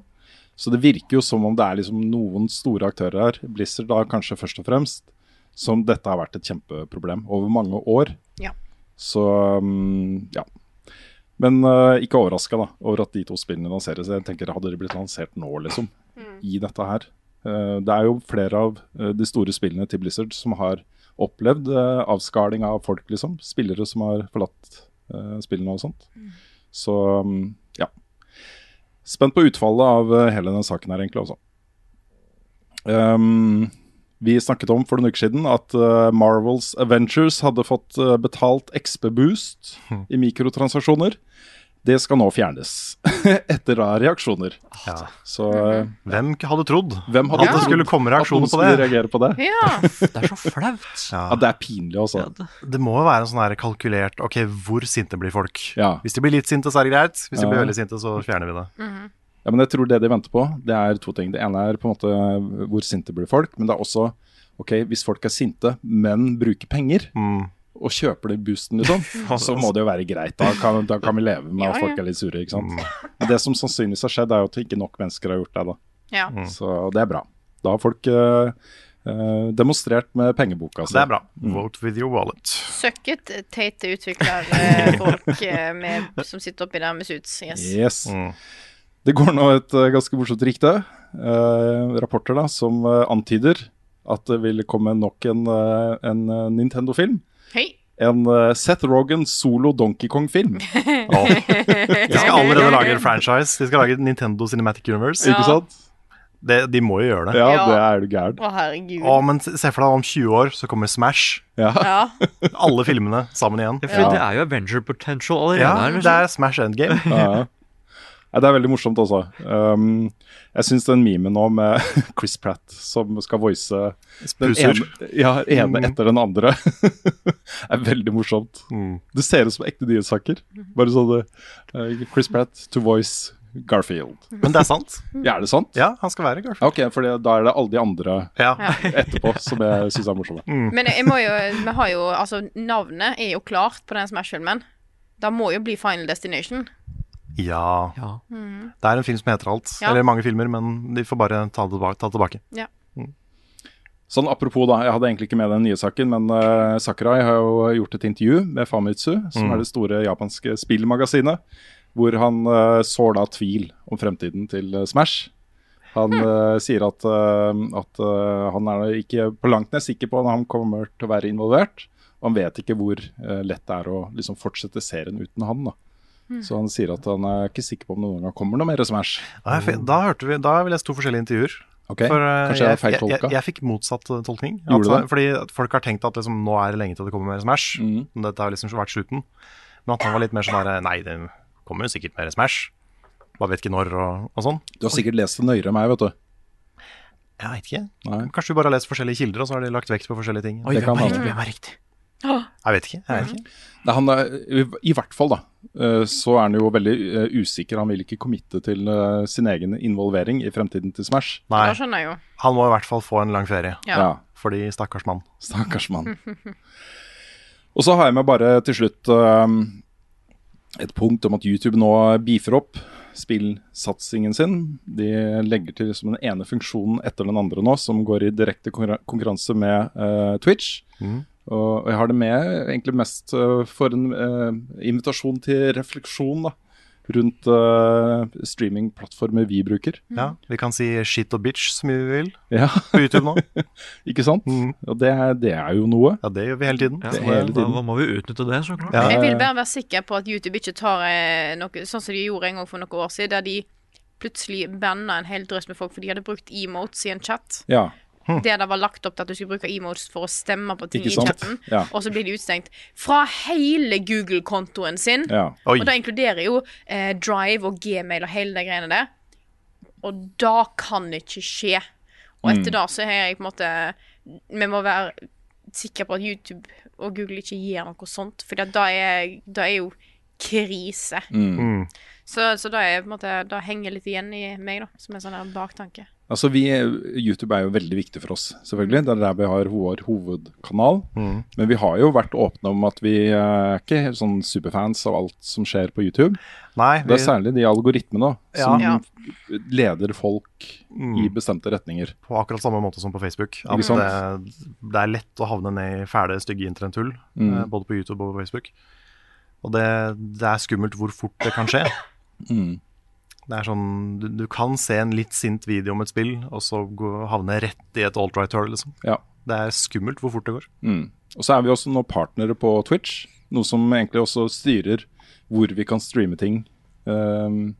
Så det virker jo som om det er liksom noen store aktører her, Blizzard da kanskje først og fremst, som dette har vært et kjempeproblem over mange år. Ja. Så um, ja. Men uh, ikke overraska over at de to spillene lanseres. Jeg tenker Hadde de blitt lansert nå, liksom, i dette her uh, Det er jo flere av uh, de store spillene til Blizzard som har opplevd avskaling av folk, liksom. Spillere som har forlatt spillene og sånt. Så um, ja. Spent på utfallet av hele denne saken her, egentlig også. Um, vi snakket om for noen uker siden at uh, Marvels Avengers hadde fått uh, betalt XP-boost i mikrotransaksjoner. Det skal nå fjernes, etter da reaksjoner. Ja. Så uh, Hvem hadde trodd hvem hadde at det skulle komme reaksjoner på det? på det? Ja. Det er så flaut. Ja. Ja, det er pinlig, altså. Det må jo være en sånn her kalkulert Ok, hvor sinte blir folk? Ja. Hvis de blir litt sinte, så er det greit. Hvis de Ja. blir veldig sinte, så fjerner vi det. Ja, men jeg tror det de venter på, det er to ting. Det ene er på en måte hvor sinte blir folk, men det er også ok, hvis folk er sinte, men bruker penger, Mm. og kjøper de boosten, liksom, så må det jo være greit. Da kan, da kan vi leve med Ja, at folk er litt sure, ikke sant. Men det som sannsynligvis har skjedd, er jo at ikke nok mennesker har gjort det, da. ja. Mm. Så det er bra. Da har folk eh, eh, demonstrert med pengeboka si. Det er bra. Vote with your wallet. Søkket teite utviklerfolk eh, som sitter oppi der med suits. Yes. Yes. Mm. Det går nå et eh, ganske morsomt rykte. eh, rapporter da, som eh, antyder at det vil komme nok en, eh, en Nintendo-film. Hei. En Seth Rogan solo Donkey Kong-film. De skal allerede lage en franchise. De skal lage Nintendo Cinematic Universe. Ikke sant? Det, de må jo gjøre det. Ja, Ja. det er du gæren. Å, herregud. Å, men se for deg om 20 år så kommer Smash. Ja. Ja. Alle filmene sammen igjen. Ja, for Ja. det er jo Avenger Potential allerede Ja, her. det Liksom. er Smash Endgame. Ja. Det er veldig morsomt også. Um, jeg syns den memen nå med Chris Pratt som skal voice den ene, ja, ene Mm. etter den andre, er veldig morsomt. Mm. Det ser ut som ekte nyhetssaker. Bare sånn uh, Chris Pratt to voice Garfield. Men det er sant. Ja, er det sant? Ja, han skal være Garfield. Ok, for da er det alle de andre Ja. etterpå som jeg syns er morsomme. Men jeg må jo Vi har jo Altså, navnet er jo klart på den Smash-filmen. Da må jo bli Final Destination. Ja. Ja. Det er en film som heter alt. Ja. Eller mange filmer, men de får bare ta det tilbake. Ta det tilbake. Ja. Sånn apropos, da. Jeg hadde egentlig ikke med den nye saken, men uh, Sakurai har jo gjort et intervju med Famitsu, som er det store japanske spillmagasinet, hvor han uh, sår da tvil om fremtiden til uh, Smash. Han uh, sier at, at han er ikke på langt nær sikker på om han kommer til å være involvert. Og han vet ikke hvor lett det er å liksom, fortsette serien uten han. da. Så han sier at han er ikke sikker på om det noen gang kommer noe mer Smash. Da, da, hørte vi, da har vi lest to forskjellige intervjuer. Ok, For, eh, Kanskje jeg jeg, jeg, jeg fikk motsatt eh, tolkning. Det? Fordi folk har tenkt at liksom, nå er det lenge til det kommer mer Smash. Mm. Dette har liksom vært slutten. Men at han var litt mer sånn Nei, det kommer jo sikkert mer Smash. Bare vet ikke når og, og sånn. Du har sikkert lest det nøyere enn meg, vet du. Jeg veit ikke. Nei. Kanskje du bare har lest forskjellige kilder, og så har de lagt vekt på forskjellige ting. Oi, Det kan hvem riktig. hende. Jeg vet ikke. Jeg vet ikke. Nei, han er, i- hvert fall, da, eh, så er han jo veldig eh, usikker. Han vil ikke committe til eh, sin egen involvering i fremtiden til Smash. Nei, Da skjønner jeg jo. han må i hvert fall få en lang ferie. Ja. Fordi stakkars mann. Stakkars mann. Og så har jeg med bare til slutt et punkt om at YouTube nå beefer opp spillsatsingen sin. De legger til liksom den ene funksjonen etter den andre nå, som går i direkte konkurranse med uh, Twitch. Mhm. Og jeg har det med egentlig mest eh, for en eh, invitasjon til refleksjon, da. rundt eh, streamingplattformer vi bruker. Ja, Vi kan si shit og bitch så mye vi vil Ja, på YouTube nå. ikke sant? Og det, er- det er jo noe. Ja, det gjør vi hele tiden. Ja, Det da, hele tiden. da må vi utnytte det, så klart. Ja. Jeg vil bare være sikker på at YouTube ikke tar eh, noe sånn som de gjorde en gang for noen år siden, der de plutselig banna en hel drøss med folk for de hadde brukt emotes i en chat. Ja, Der det var lagt opp til at du skulle bruke emotes for å stemme på ting i chatten, Ja. og så blir de utstengt fra hele Google-kontoen sin. ja. Og det inkluderer jo eh, Drive og Gmail og hele de greiene der. Og da kan det ikke skje. Og Mm. etter da så har jeg på en måte Vi må være sikre på at YouTube og Google ikke gjør noe sånt, for da er, da er jo krise. Mm. Så, så da, er, på en måte, da henger litt igjen i meg, da, som en sånn baktanke. Altså vi, YouTube er jo veldig viktig for oss, selvfølgelig. Det er der vi har vår hovedkanal. Men vi har jo vært åpne om at vi eh, er ikke helt sånn superfans av alt som skjer på YouTube. Nei, Det er særlig de algoritmene som Ja. leder folk i bestemte retninger. på akkurat samme måte som på Facebook. At det, det er lett å havne ned i fæle, stygge internettull, Mm. eh, både på YouTube og på Facebook. Og det, det er skummelt hvor fort det kan skje. Mm. Det er sånn, du, du kan se en litt sint video om et spill, og så gå, havne rett i et alt-right-hull, liksom. Ja. Det er skummelt hvor fort det går. Mm. Og så er vi også nå partnere på Twitch, noe som egentlig også styrer hvor vi kan streame ting. Um,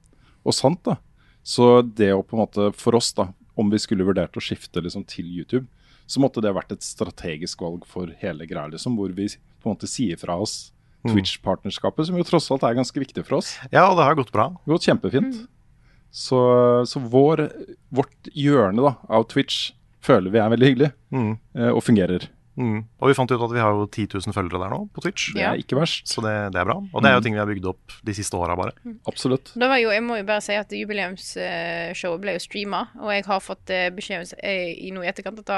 og sant, da. Så det å på en måte, for oss, da, om vi skulle vurdert å skifte liksom, til YouTube, så måtte det vært et strategisk valg for hele greia, liksom, hvor vi på en måte sier fra oss Twitch-partnerskapet, som jo tross alt er ganske viktig for oss. Ja, og det har gått bra. Gått kjempefint. Så, så vår, vårt hjørne da, av Twitch føler vi er veldig hyggelig, Mm. eh, og fungerer. Mm. Og vi fant ut at vi har jo 10 000 følgere der nå, på Twitch. Det er ikke verst. Så det, det er bra. Og det er jo ting vi har bygd opp de siste åra, bare. Absolutt. Da var jo, jeg må jo bare si at jubileumsshowet ble jo streama, og jeg har fått eh, beskjed eh, i noe i etterkant at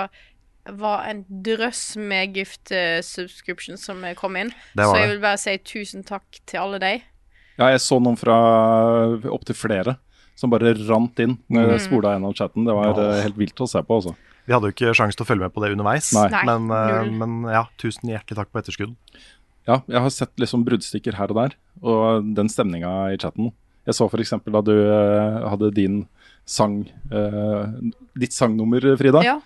det var en drøss med gift subscriptions som kom inn. Så jeg vil bare si tusen takk til alle de. Ja, jeg så noen fra opptil flere som bare rant inn når jeg spola gjennom chatten. Det var eh, helt vilt å se på, altså. Vi hadde jo ikke sjanse til å følge med på det underveis, Nei. Nei, men, eh, men ja, tusen hjertelig takk på etterskudd. Ja, jeg har sett liksom bruddstykker her og der, og den stemninga i chatten. Jeg så f.eks. da du eh, hadde din sang Ditt sangnummer, Frida. Ja.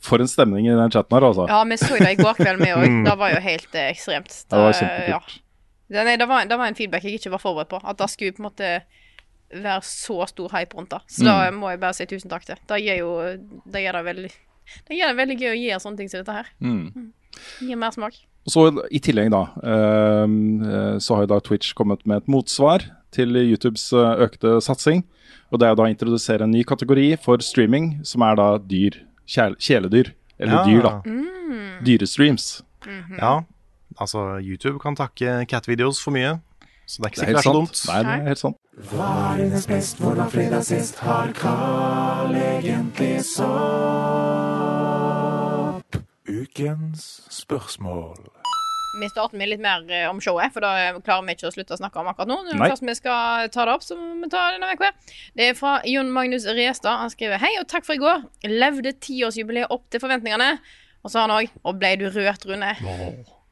For en stemning i den chatten her, altså. ja, vi så det i går kveld, vi òg. Det var jo helt eh, ekstremt. Det var ja. Det, nei, det, var, det var en feedback jeg ikke var forberedt på. At det skulle på en måte være så stor hype rundt det. Så da må jeg bare si tusen takk til. Det gir jo Det gjør det veldig Det gjør det veldig gøy å gi sånne ting som dette her. Mm. Gir mer smak. Og så I tillegg da, ehm, eh, så har jo da Twitch kommet med et motsvar til YouTubes eh, økte satsing. Og det er da å introdusere en ny kategori for streaming, som er da dyr. Kjæledyr. Eller Ja. dyr, da. Dyrestreams. Ja, altså YouTube kan takke catvideos for mye, så det er ikke er sikkert det er så dumt. Nei, det er helt sant. Varenes best, hvordan fredag sist har Carl egentlig sopp? Ukens spørsmål. Vi starter med litt mer eh, om showet, for da klarer vi ikke å slutte å snakke om akkurat nå. Når Nei. først vi skal ta det opp, så må vi ta det denne uka. Det er fra Jon Magnus Restad. Han skriver Hei og takk for i går. Levde tiårsjubileet opp til forventningene. Og så har han òg Og ble du rørt, Rune?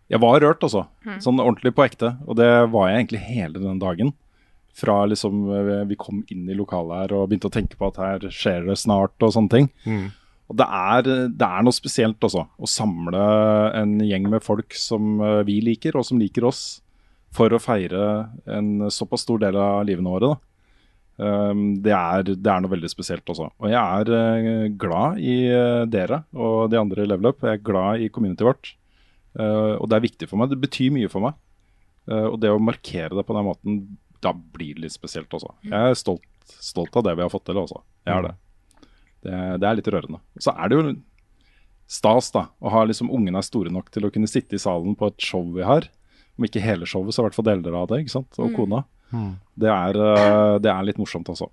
Jeg var rørt, altså. Sånn ordentlig på ekte. Og det var jeg egentlig hele den dagen. Fra liksom eh, vi kom inn i lokalet her og begynte å tenke på at her skjer det snart og sånne ting. Og det er, det er noe spesielt også, å samle en gjeng med folk som eh, vi liker, og som liker oss, for å feire en såpass stor del av livene våre. da. Um, det, er, det er noe veldig spesielt også. Og jeg er eh, glad i dere og de andre i Level Up. Jeg er glad i communityet vårt. Eh, og det er viktig for meg. Det betyr mye for meg. Eh, og det å markere det på den måten, da blir det litt spesielt også. Jeg er stolt, stolt av det vi har fått til også. Jeg er det. Det, det er litt rørende. Så er det jo stas da, å ha liksom ungene er store nok til å kunne sitte i salen på et show vi har. Om ikke hele showet, så i hvert fall deler av det. ikke sant? Og kona. Det, er, eh, det er litt morsomt, altså.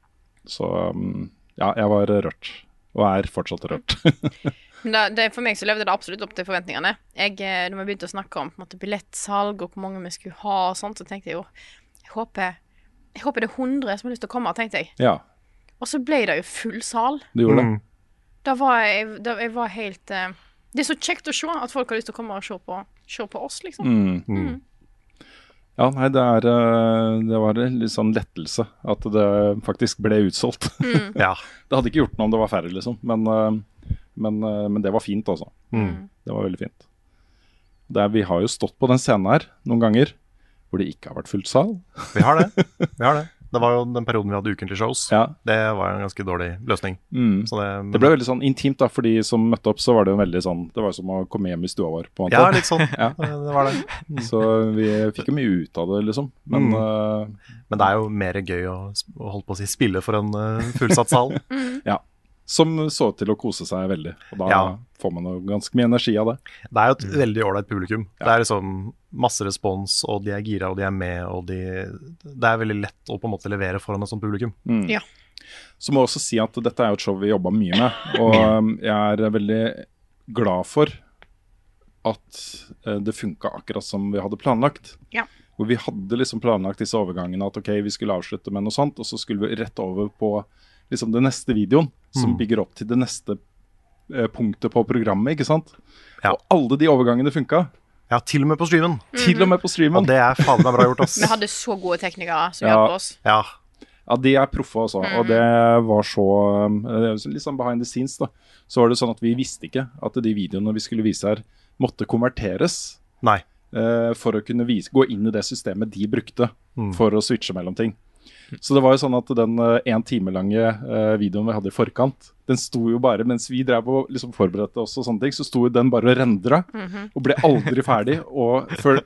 Så ja, jeg var rørt. Og er fortsatt rørt. Men det, det, for meg så levde det absolutt opp til forventningene. Jeg, eh, når vi begynte å snakke om på en måte, billettsalg og hvor mange vi skulle ha, og sånt, så tenkte jeg jo jeg håper, jeg håper det er 100 som har lyst til å komme, tenkte jeg. ja, Og så ble det jo full sal. Det gjorde det. Mm. Da var jeg, da, jeg var helt uh, Det er så kjekt å se at folk har lyst til å komme og se på, se på oss, liksom. Mm. Ja, nei, det, er, eh, det var en litt sånn lettelse at det faktisk ble utsolgt. Mm. Ja. det hadde ikke gjort noe om det var færre, liksom. Men, eh, men, eh, men det var fint, altså. Mm. Det var veldig fint. Det er, vi har jo stått på den scenen her noen ganger hvor det ikke har vært fullt sal. Vi har det. Vi har det. Det var jo den perioden vi hadde ukentlige shows. Ja. Det var en ganske dårlig løsning. Mm. Så det, Det ble veldig sånn intimt, da, for de som møtte opp, så var det jo veldig sånn Det var jo som å komme hjem i stua vår, på en måte. Ja, litt sånn. Ja. Det var det. Så vi fikk jo mye ut av det, liksom. Men Mm. uh, Men det er jo mer gøy å, å holde på å si spille for en uh, fullsatt sal. ja. Som så ut til å kose seg veldig. Og da Ja. får man ganske mye energi av det. Det er jo et veldig ålreit publikum. Det er liksom masse respons, og de er gira, og de er med, og de Det er veldig lett å på en måte levere foran et sånt publikum. Mm. Ja. Så må jeg også si at dette er jo et show vi jobba mye med, og um, jeg er veldig glad for at eh, det funka akkurat som vi hadde planlagt. Ja. Hvor vi hadde liksom planlagt disse overgangene at ok, vi skulle avslutte med noe sånt, og så skulle vi rett over på liksom den neste videoen, som Mm. bygger opp til det neste eh, punktet på programmet, ikke sant? Ja. Og alle de overgangene funka. Ja, til og med på streamen. Til og med på streamen. Og det er faen meg bra gjort, ass. Vi hadde så gode teknikere som Ja. hjalp oss. Ja. Ja, de er proffe også, Mm. og det var så det er jo Litt sånn behind the scenes, da. Så var det sånn at vi visste ikke at de videoene vi skulle vise her, måtte konverteres Nei. eh, for å kunne vise, gå inn i det systemet de brukte Mm. for å switche mellom ting. Så det var jo sånn at den uh, en time lange eh, videoen vi hadde i forkant, den sto jo bare mens vi drev og liksom forberedte oss og sånne ting, så sto jo den bare og rendra Mhm. og ble aldri ferdig. Og før,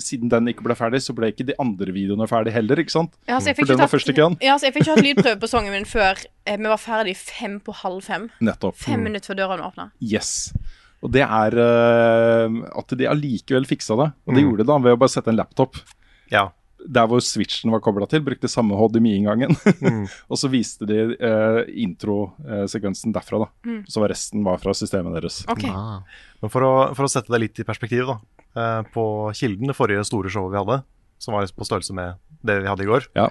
siden den ikke ble ferdig, så ble ikke de andre videoene ferdig heller, ikke sant? Ja, så jeg For fikk den ikke var tatt- først i køen. Ja, så jeg fikk ikke hatt lydprøve på sangen min før eh, vi var ferdig fem på halv fem. Nettopp. Fem minutter før døren åpna. Yes. Og det er uh, at de allikevel fiksa det. Og det Mm. gjorde de da ved å bare sette en laptop Ja. Der hvor switchen var kobla til. Brukte samme HDMI-inngangen. Mm. og så viste de eh, introsekvensen derfra, da. Mm. Så var resten var fra systemet deres. Okay. Ah. Men for å, for å sette det litt i perspektiv, da. eh, På Kilden, det forrige store showet vi hadde, som var på størrelse med det vi hadde i går, Ja.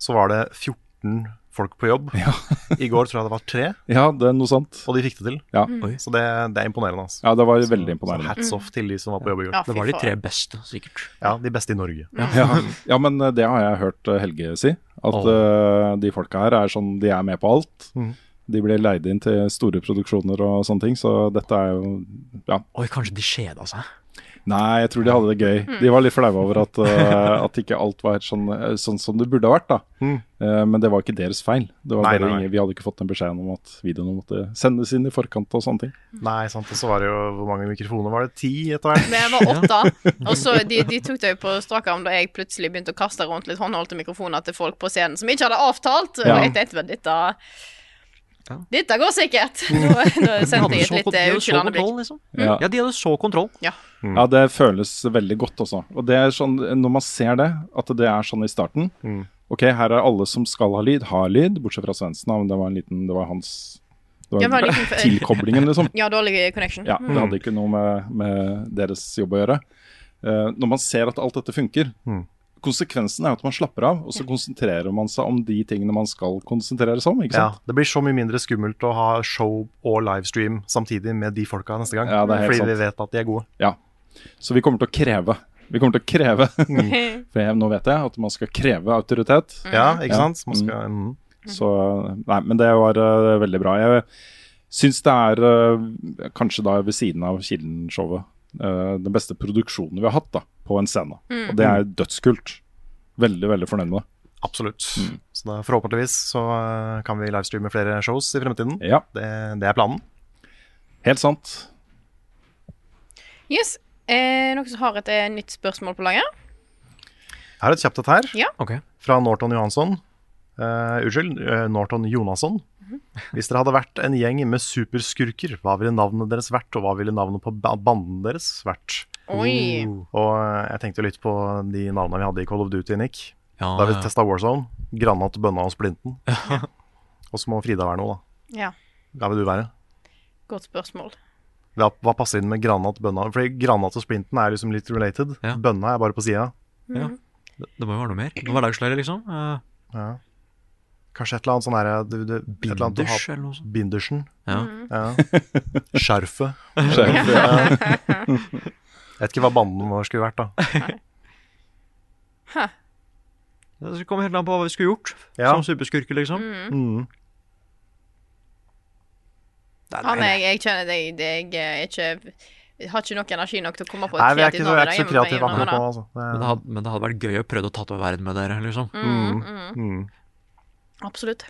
så var det 14 folk på jobb. I går tror jeg det var tre, Ja, det er noe sånt. og de fikk det til. Ja, Så det, det er imponerende. Altså. ja det var Så- veldig Så imponerende. hats off til de som var på jobb i går. Ja, Det var de faen. tre beste, sikkert. Ja, De beste i Norge. Ja, ja, men eh, det har jeg hørt eh, Helge si. At eh, de folka her er sånn, de er med på alt. Mhm. De blir leid inn til store produksjoner og sånne ting, så dette er jo Ja. Oi, kanskje de kjeda seg. Nei, jeg tror de hadde det gøy. Mm. De var litt flaue over at, uh, at ikke alt var sånn, eh, sånn som det burde ha vært. da. Mm. Uh, men det var ikke deres feil. Det var Nei, bare nei, nei. Vi hadde ikke fått den beskjeden om at videoene måtte sendes inn i forkant og sånne ting. Nei, sant. Og så var det jo Hvor mange mikrofoner var det? Ti etter hvert? Vi var åtte. Og så de, de tok det jo på strak arm da jeg plutselig begynte å kaste rundt litt håndholdte mikrofoner til folk på scenen som ikke hadde avtalt. Og Ja. Etter, etter vel dette Ja. Dette går sikkert. Nå, nå sendte jeg så, et litt de hadde så unnskyldende blikk. liksom. Ja. Ja, de hadde så kontroll. Ja. Mm. Ja, det føles veldig godt også. Og det er sånn, når man ser det, at det er sånn i starten Mm. Ok, her er alle som skal ha lyd, har lyd, bortsett fra Svendsen, men det var en liten Det var hans Det Det var var liten- tilkoblingen, liksom. Ja, dårlig connection. Ja, Det hadde ikke noe med, med deres jobb å gjøre. Uh, når man ser at alt dette funker, Mm. konsekvensen er at man slapper av, og så konsentrerer man seg om de tingene man skal konsentrere seg om. ikke sant? Ja. Det blir så mye mindre skummelt å ha show og livestream samtidig med de folka neste gang. Ja, det er helt fordi sant. vi vet at de er gode. Så vi kommer til å kreve. Vi kommer til å kreve, for jeg, nå vet jeg at man skal kreve autoritet. Ja, ikke Ja. sant? Man skal, mm. Så Nei, men det var uh, veldig bra. Jeg syns det er uh, kanskje da ved siden av Kilden-showet uh, den beste produksjonen vi har hatt da, på en scene. Mm. Og det er dødskult. Veldig, veldig fornøyd med det. Absolutt. Så da, forhåpentligvis så kan vi livestreame flere shows i fremtiden. Ja, Det, det er planen. helt sant. Yes. Eh, noen som har et eh, nytt spørsmål på laget? Jeg har et kjapt et her, Ja. Ok. fra Norton Johansson. Eh, unnskyld, eh, Norton Jonasson. Hvis dere hadde vært en gjeng med superskurker, hva ville navnet deres vært, og hva ville navnet på ba- banden deres vært? Oi. Og eh, jeg tenkte jo litt på de navnene vi hadde i Call of Duty, Nick. Ja, Da vi ja. testa Warzone. Granat, Bønna og Splinten. og så må Frida være noe, da. Ja, Hva vil du være? godt spørsmål. Hva, hva passer inn med Granat, Bønna? Fordi Granat og Splinten er liksom litt related. Ja. Bønna er bare på sida. Det, det må jo være noe mer. Noe hverdagslære, liksom. Uh. Ja. Kanskje et eller annet sånn herre du, du, eller Binders noe sånt. Bindersen. Ja. Ja. Skjerfet. Sjef, ja. Jeg vet ikke hva banden vår skulle vært, da. Det kommer helt an på hva vi skulle gjort Ja. som superskurker, liksom. Mm. Nei, Han nei, er, jeg kjenner deg, det jeg er ikke jeg har ikke nok energi nok til å komme på et Nei, vi er ikke kreativt navn jeg er ikke så kreative akkurat nå, altså. Men det, hadde, men det hadde vært gøy å prøve å tatovere verden med dere, liksom. mm. Mm. Absolutt.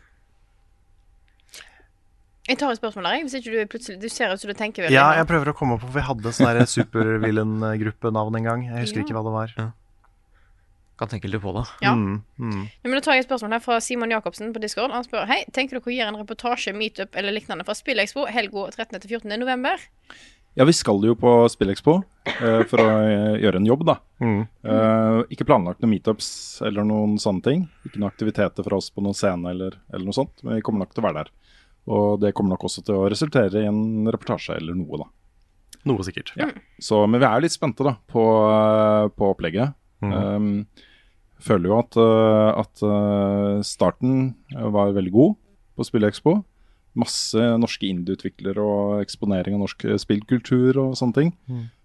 Jeg tar et spørsmål der, hvis ikke du plutselig Du ser ut som du tenker veldig Ja, jeg prøver å komme på, for vi hadde sånn supervillain-gruppenavn en gang. Jeg husker Ja. ikke hva det var. Kan tenke litt på det. Ja. Mm. Mm. Ja, men Da tar jeg et spørsmål her fra Simon Jacobsen på Discord. Han spør Hei, tenker dere å gjøre en reportasje, meetup eller lignende fra Spillekspo helga 13.-14. november? Ja, vi skal jo på Spillekspo uh, for å eh, gjøre en jobb, da. Mm. Uh, ikke planlagt noen meetups eller noen sånne ting. Ikke noen aktiviteter fra oss på noen scene eller, eller noe sånt. Men vi kommer nok til å være der. Og det kommer nok også til å resultere i en reportasje eller noe, da. Noe sikkert. Ja. Så, men vi er litt spente da på, eh, på opplegget. Um, føler jo at, eh, at eh, starten var veldig god på SpillExpo. Masse norske indie-utviklere og eksponering av norsk eh, spillkultur og sånne ting.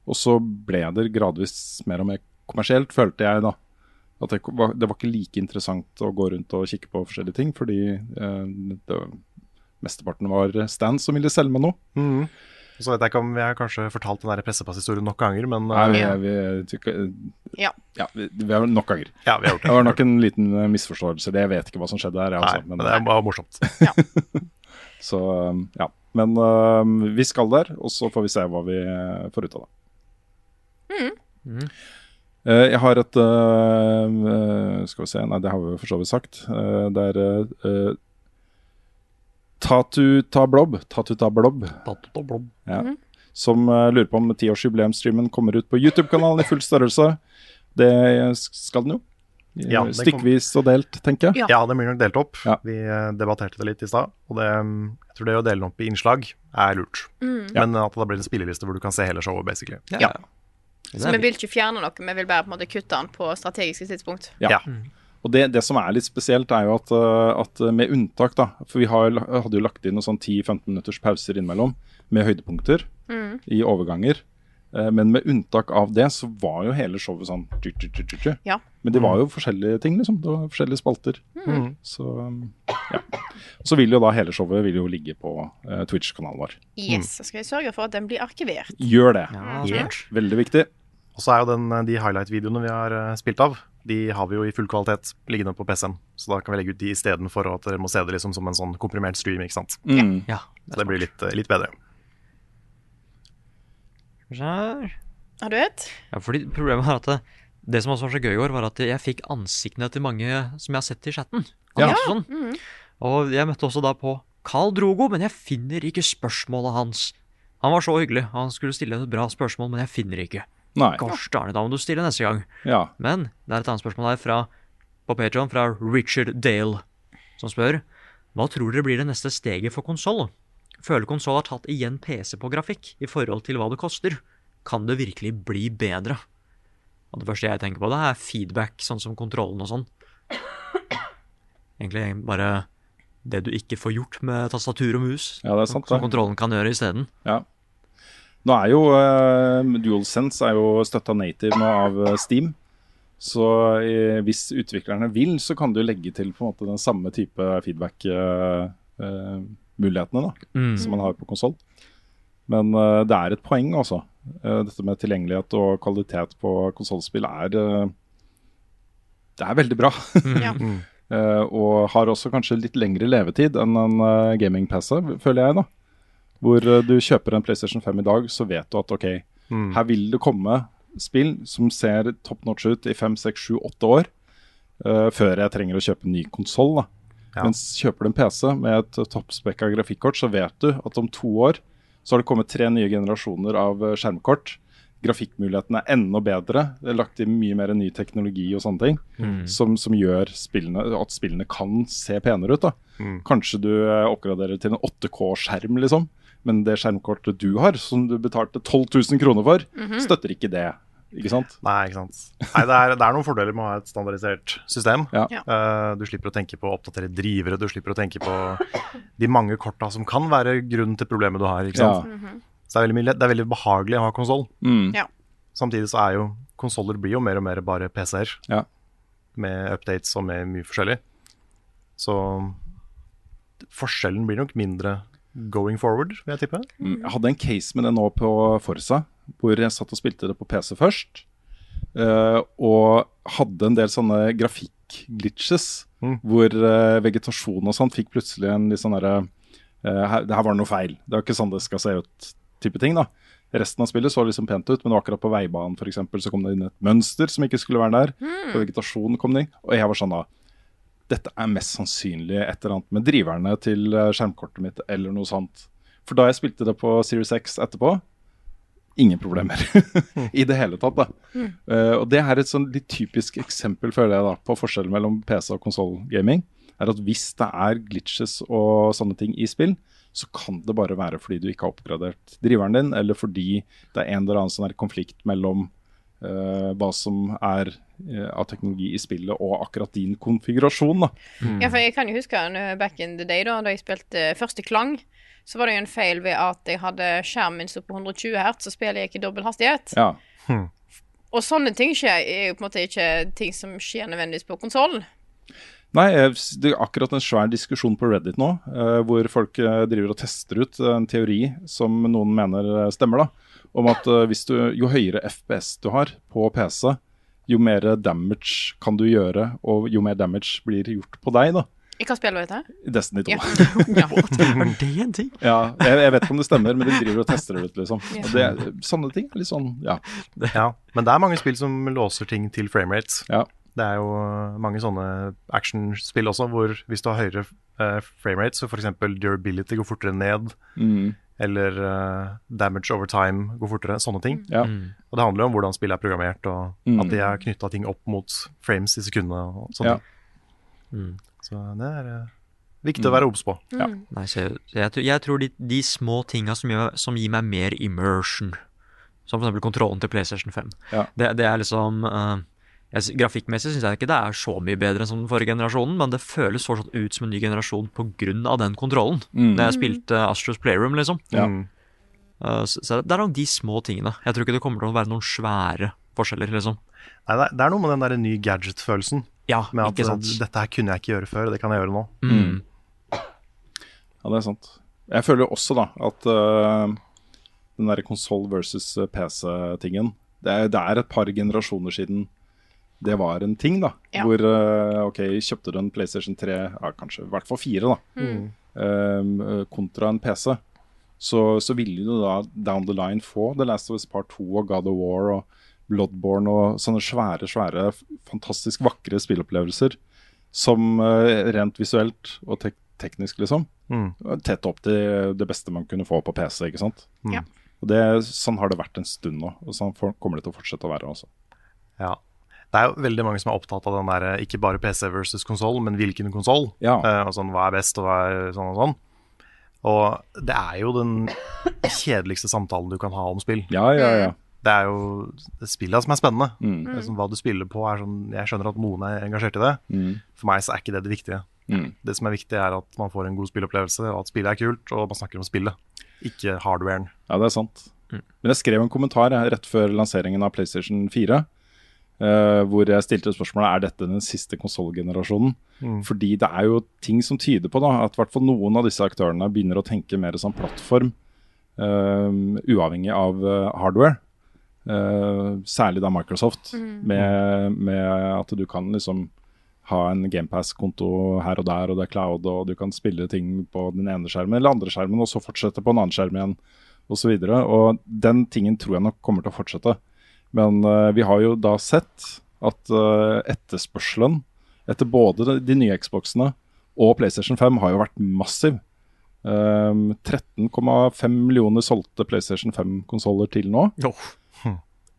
Og så ble det gradvis mer og mer kommersielt, følte jeg da. At det var, det var ikke like interessant å gå rundt og kikke på forskjellige ting, fordi eh, det, mesteparten var stands som ville selge meg noe. Mm. Så vet jeg ikke om vi har kanskje fortalt den der pressepasshistorien nok ganger, men Nei, vi, eh, vi, vi, Ja. ja, vi, vi har nok ganger. ja, vi har gjort Det var nok en liten eh, misforståelse. Det jeg vet ikke hva som skjedde her. jeg, Nei, altså, men det var morsomt. Så um, ja. Men uh, vi skal der, og så får vi se hva vi eh, får ut av det. Eh, jeg har et eh, eh, Skal vi se Nei, det har vi for så vidt sagt. Eh, det er Tatu ta blob. Tatu ta blob. Ja. Som uh, lurer på om tiårsjubileumsstreamen kommer ut på YouTube-kanalen i full størrelse. Det skal den jo. Ja, Stykkvis og delt, tenker jeg. Ja, det blir nok delt opp. Ja. Vi eh, debatterte det litt i stad. Og det, mm, jeg tror det å dele den opp i innslag er lurt. Mm. Men at det blir en spilleliste hvor du kan se hele showet, basically. Ja. Så vi vil ikke fjerne noe, vi vil bare på en måte kutte den på strategiske tidspunkt. Ja. Og det, det som er litt spesielt, er jo at, uh, at med unntak, da For vi har, hadde jo lagt inn noen sånn 10-15 minutters pauser innimellom med høydepunkter Mm. i overganger. Eh, men med unntak av det, så var jo hele showet sånn tju, tju, tju. Ja. Men det var jo forskjellige ting, liksom. Det var forskjellige spalter. Mm. Så um, ja. Så vil jo da hele showet vil jo ligge på uh, Twitch-kanalen vår. Yes, så skal jeg sørge for at den blir arkivert. Gjør det. smart. Veldig viktig. Og så er jo den, de highlight-videoene vi har eh, spilt av, de har vi jo i full kvalitet liggende på PC-en. Så da kan vi legge ut de istedenfor at dere må se det liksom som en sånn komprimert stream, ikke sant. Mm. Ja, Så det blir litt, eh, litt bedre. Skjær. Har du et? Ja, fordi problemet er at det, det som også var så gøy i år, var at jeg fikk ansiktene til mange som jeg har sett i chatten. Ja. Andersson. Og jeg møtte også da på Carl Drogo, men jeg finner ikke spørsmålet hans. Han var så hyggelig, han skulle stille et bra spørsmål, men jeg finner ikke. Nei. It, da må du stille neste gang. Ja. Men det er et annet spørsmål her fra, på Patreon fra Richard Dale, som spør Hva tror dere blir det neste steget for konsoll? Føler konsoll har tatt igjen PC på grafikk i forhold til hva det koster? Kan det virkelig bli bedre? Og det første jeg tenker på, det er feedback, sånn som kontrollen og sånn. Egentlig bare det du ikke får gjort med tastatur og mus, Ja, det sant, som kontrollen kan gjøre isteden. Ja. Nå er jo uh, DualSense er jo støtta native nå av eh, Steam. Så uh, hvis utviklerne vil, så kan du legge til på en måte den samme type feedback-mulighetene da, Mm. som man har på konsoll. Men det er et poeng, altså. Dette med tilgjengelighet og kvalitet på konsollspill er Det er veldig bra. Ja. Eh, og har også kanskje litt lengre levetid enn en uh, gaming-PC, føler jeg. da Hvor eh, du kjøper en PlayStation 5 i dag, så vet du at ok, Mm. her vil det komme spill som ser top notch ut i 5, 6, 7, 8 år, uh, før jeg trenger å kjøpe en ny konsoll. Ja. Mens kjøper du en PC med et toppspekka grafikkort, så vet du at om to år så har det kommet tre nye generasjoner av eh, skjermkort. Grafikkmulighetene er enda bedre. Det er lagt inn mye mer ny teknologi og sånne ting. Som, som gjør spillene, at spillene kan se penere ut. da. Mm. Kanskje du eh, oppgraderer til en 8K-skjerm, liksom. Men det skjermkortet du har, som du betalte 12 000 kroner for, støtter ikke det. Ikke sant? Nei, ikke sant. Nei, det er, det er noen fordeler med å ha et standardisert system. Ja. Eh, du slipper å tenke på å oppdatere drivere, du slipper å tenke på de mange korta som kan være grunnen til problemet du har. ikke sant? Ja. Så det er, veldig mye, det er veldig behagelig å ha konsoll. Mm. Ja. Samtidig så er jo konsoller blir jo mer og mer bare PC-er. Ja. med updates og med mye forskjellig. Så forskjellen blir nok mindre going forward, vil jeg tippe. Mm, Jeg hadde en case med det nå på Forsa, hvor jeg satt og spilte det på PC først. Uh, og hadde en del sånne grafikk-glitches, hvor uh, vegetasjon og sånt fikk plutselig en litt sånn derre uh, her, Det her var noe feil. Det var ikke sånn det skal se ut, type ting. da. Resten av spillet så liksom pent ut, men akkurat på veibanen for eksempel, så kom det inn et mønster som ikke skulle være der. Mm. På vegetasjonen kom det inn. Og jeg var sånn da Dette er mest sannsynlig et eller annet med driverne til eh, skjermkortet mitt eller noe sånt. For da jeg spilte det på Series X etterpå, ingen problemer i det hele tatt. da. Mm. Uh, og det er et sånn litt typisk eksempel føler jeg da, på forskjellen mellom PC og konsollgaming. Er at hvis det er glitches og sånne ting i spill, så kan det bare være fordi du ikke har oppgradert driveren din, eller fordi det er en eller annen sånn konflikt mellom uh, hva som er av teknologi i spillet og akkurat din konfigurasjon. da. Ja, for jeg kan jo huske uh, back in the day, da da jeg spilte første Klang, så var det jo en feil ved at jeg hadde skjermen min på 120 hertz, og spillet gikk i dobbel hastighet. Ja. Og sånne ting skjer, er jo på en måte ikke ting som skjer nødvendigvis på konsollen. Nei, det er akkurat en svær diskusjon på Reddit nå, eh, hvor folk eh, driver og tester ut en teori som noen mener eh, stemmer, da. Om at eh, hvis du, jo høyere FPS du har på PC, jo mer damage kan du gjøre, og jo mer damage blir gjort på deg, da. I hva spiller du dette? I Destiny 2. Ja. Er det en ting? Ja, jeg, jeg vet ikke om det stemmer, men de driver og tester det ut, liksom. Ja. Og det, sånne ting er litt sånn, ja. Ja, men det er mange spill som låser ting til framerates. Ja. Det er jo mange sånne actionspill også, hvor hvis du har høyere uh, framerate, så f.eks. durability går fortere ned, Mm. Eller uh, damage over time går fortere, sånne ting. Ja. Og det handler jo om hvordan spillet er programmert, og Mm. at de har knytta ting opp mot frames i sekundene og sånne Ja. ting. Så det er uh, viktig å være obs på. Ja. Nei, så jeg, jeg, tror- jeg tror de, de små tinga som, som gir meg mer immersion, som eksempel kontrollen til PlayStation 5, Ja. det, det er liksom eh, jeg, Grafikkmessig syns jeg ikke det er så mye bedre enn som den forrige generasjonen, men det føles fortsatt ut som en ny generasjon pga. den kontrollen. Mm. Når jeg spilte Astros Playroom, liksom. Ja. Mm. Eh, så, så det er nok de små tingene. Jeg tror ikke det kommer til å være noen svære forskjeller, liksom. Nei, det, er, er noe med den der nye gadget-følelsen. Ja, Med at ikke sant. uh, dette her kunne jeg ikke gjøre før, det kan jeg gjøre nå. Mm. Ja, det er sant. Jeg føler jo også da at uh, den derre konsoll versus PC-tingen det, er- det er et par generasjoner siden det var en ting, da. Ja. Hvor øh, OK, kjøpte du en PlayStation 3, ja, kanskje i hvert fall 4, da, Mm. øh, kontra en PC, så, så ville du da down the line få The Last of Us Part 2 og God of War og Bloodborne og sånne svære, svære, fantastisk vakre spillopplevelser som øh, rent visuelt og tek teknisk, liksom, Mm. tett opp til det beste man kunne få på PC. ikke sant? Mm. Ja. Og det, Sånn har det vært en stund nå, og sånn for, kommer det til å fortsette å være. også. Ja. Det er jo veldig mange som er opptatt av den der, ikke bare PC versus konsoll, men hvilken konsoll. Ja. Uh, sånn, hva er best, og hva er sånn og sånn. Og det er jo den kjedeligste samtalen du kan ha om spill. Ja, ja, ja. Det er jo det spillet som er spennende. Mm. Det er sånn, hva du spiller på er sånn Jeg skjønner at noen er engasjert i det. Mm. For meg så er ikke det det viktige. Mm. Det som er viktig, er at man får en god spillopplevelse, og at spillet er kult, og man snakker om spillet, ikke hardwaren. Ja, det er sant. Men jeg skrev en kommentar rett før lanseringen av PlayStation 4. eh, hvor jeg stilte spørsmålet er dette den siste konsollgenerasjonen. Mm. Fordi det er jo ting som tyder på da, at i hvert fall noen av disse aktørene begynner å tenke mer som plattform, uh, uavhengig av uh, hardware. Eh, særlig da Microsoft, med, med at du kan liksom ha en GamePass-konto her og der, og det er cloud, og du kan spille ting på den ene skjermen eller andre skjermen, og så fortsette på en annen skjerm igjen, osv. Og, og den tingen tror jeg nok kommer til å fortsette. Men eh, vi har jo da sett at eh, etterspørselen etter både de, nye Xboxene og PlayStation 5 har jo vært massiv. Um, 13,5 millioner solgte PlayStation 5-konsoller til nå.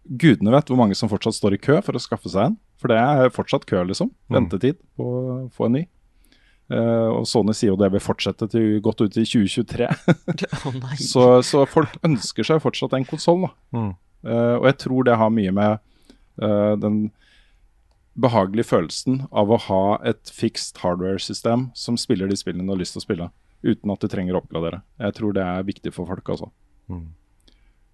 Gudene vet hvor mange som fortsatt står i kø for å skaffe seg en. For det er fortsatt kø, liksom. Ventetid på å få en ny. Uh, og Sony sier jo det vil fortsette til godt ut i 2023. Å nei. så, så folk ønsker seg fortsatt en konsoll. Mm. Uh, og jeg tror det har mye med uh, den behagelige følelsen av å ha et fixed hardware-system som spiller de spillene du har lyst til å spille, uten at du trenger å oppgradere. Jeg tror det er viktig for folk, altså. Mm.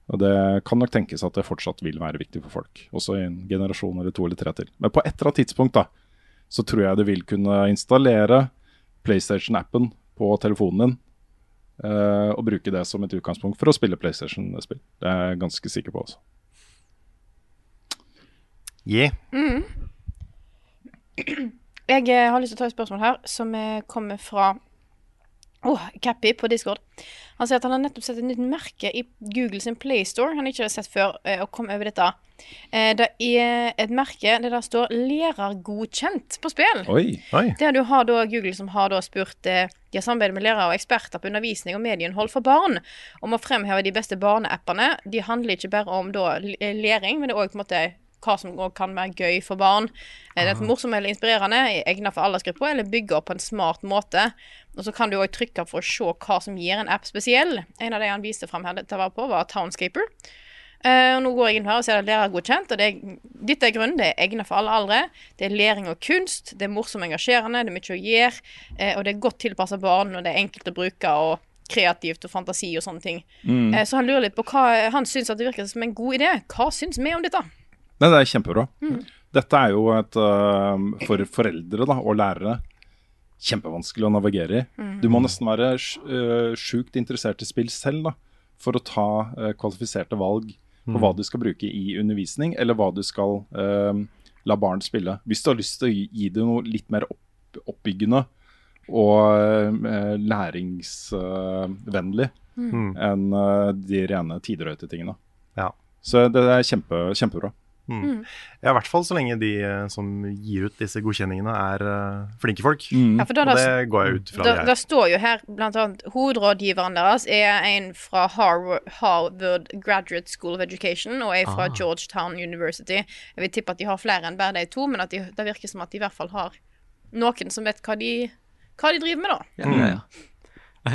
Og det kan nok tenkes at det fortsatt vil være viktig for folk. Også i en generasjon eller to eller tre til. Men på et eller annet tidspunkt, da, så tror jeg du vil kunne installere PlayStation-appen på telefonen din. Eh, og bruke det som et utgangspunkt for å spille PlayStation-spill. Det er jeg ganske sikker på. også. Yeah. Jeg eh, har lyst til å ta et spørsmål her, som eh, kommer fra Åh, Cappy på Discord. Han sier at han har nettopp sett et nytt merke i Google sin Playstore han ikke har sett før, eh, og kom over dette. Eh, Det er et merke der det står 'lærergodkjent' på spill. Oi! Oi. Der du har da Google som har da spurt eh, De har samarbeidet med lærere og eksperter på undervisning og medieinnhold for barn om å fremheve de beste barneappene. De handler ikke bare om da læring, men det er òg på en måte hva som kan være gøy for barn. Er Det er morsomt eller inspirerende, egnet for aldersgrupper, eller bygge opp på en smart måte. Og så kan du òg trykke for å se hva som gir en app spesiell. En av de han viste frem her dette var på, var Townscaper. Uh, nå går jeg inn her og ser at lærergodkjent, og det er, dette er grunnen. Det er egnet for alle aldre. Det er læring og kunst. Det er morsomt og engasjerende. Det er mye å gjøre. Uh, og det er godt tilpassa barn, og det er enkelt å bruke. og kreativt og fantasi og sånne ting. Eh, så han lurer litt på hva Han syns at det virker som en god idé. Hva syns vi om dette? Nei, det er kjempebra. Dette er jo et for foreldre da, og lærere kjempevanskelig å navigere i. Du må nesten være øh, sjukt interessert i spill selv da, for å ta uh, kvalifiserte valg på hva du skal bruke i undervisning, eller hva du skal uh, la barn spille. Hvis du har lyst til å gi, gi det noe litt mer opp, oppbyggende og uh, læringsvennlig enn øh, de rene tidrøyte-tingene. Ja. Så det er kjempe, kjempebra. Ja, I hvert fall så lenge de eh, som gir ut disse godkjenningene, er eh, flinke folk. Ja, for da, Og det går jeg ut fra da, de er. står jo her blant annet hovedrådgiveren deres er en fra Harvard, Harvard Graduate School of Education og en fra Georgetown University. Jeg vil tippe at de har flere enn bare de to, men at de, det virker som at de i hvert fall har noen som vet hva de, hva de driver med, da. Ja, ja, ja.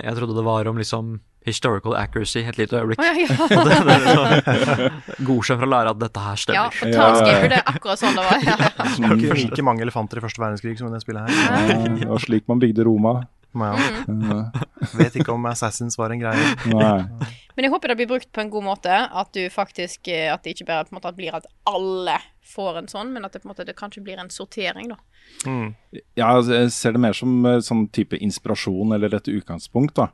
Jeg trodde det var om liksom historical accuracy et lite øyeblikk. Oh, ja, ja. Det Godkjent for å lære at dette her ja, stemmer. for Townscaper, det er akkurat sånn det var. Ja, ja. Det var ikke like mange elefanter i første verdenskrig som i det spillet her. Det var slik man bygde Roma. Ja. Mm. Vet ikke om Assassins var en greie. Nei. Men jeg håper det blir brukt på en god måte. At du faktisk eh, At det ikke bare på en måte blir at alle får en sånn, men at det på en måte det kanskje blir en sortering, da. Ja, altså, jeg ser det mer som eh, sånn type inspirasjon eller et utgangspunkt. da.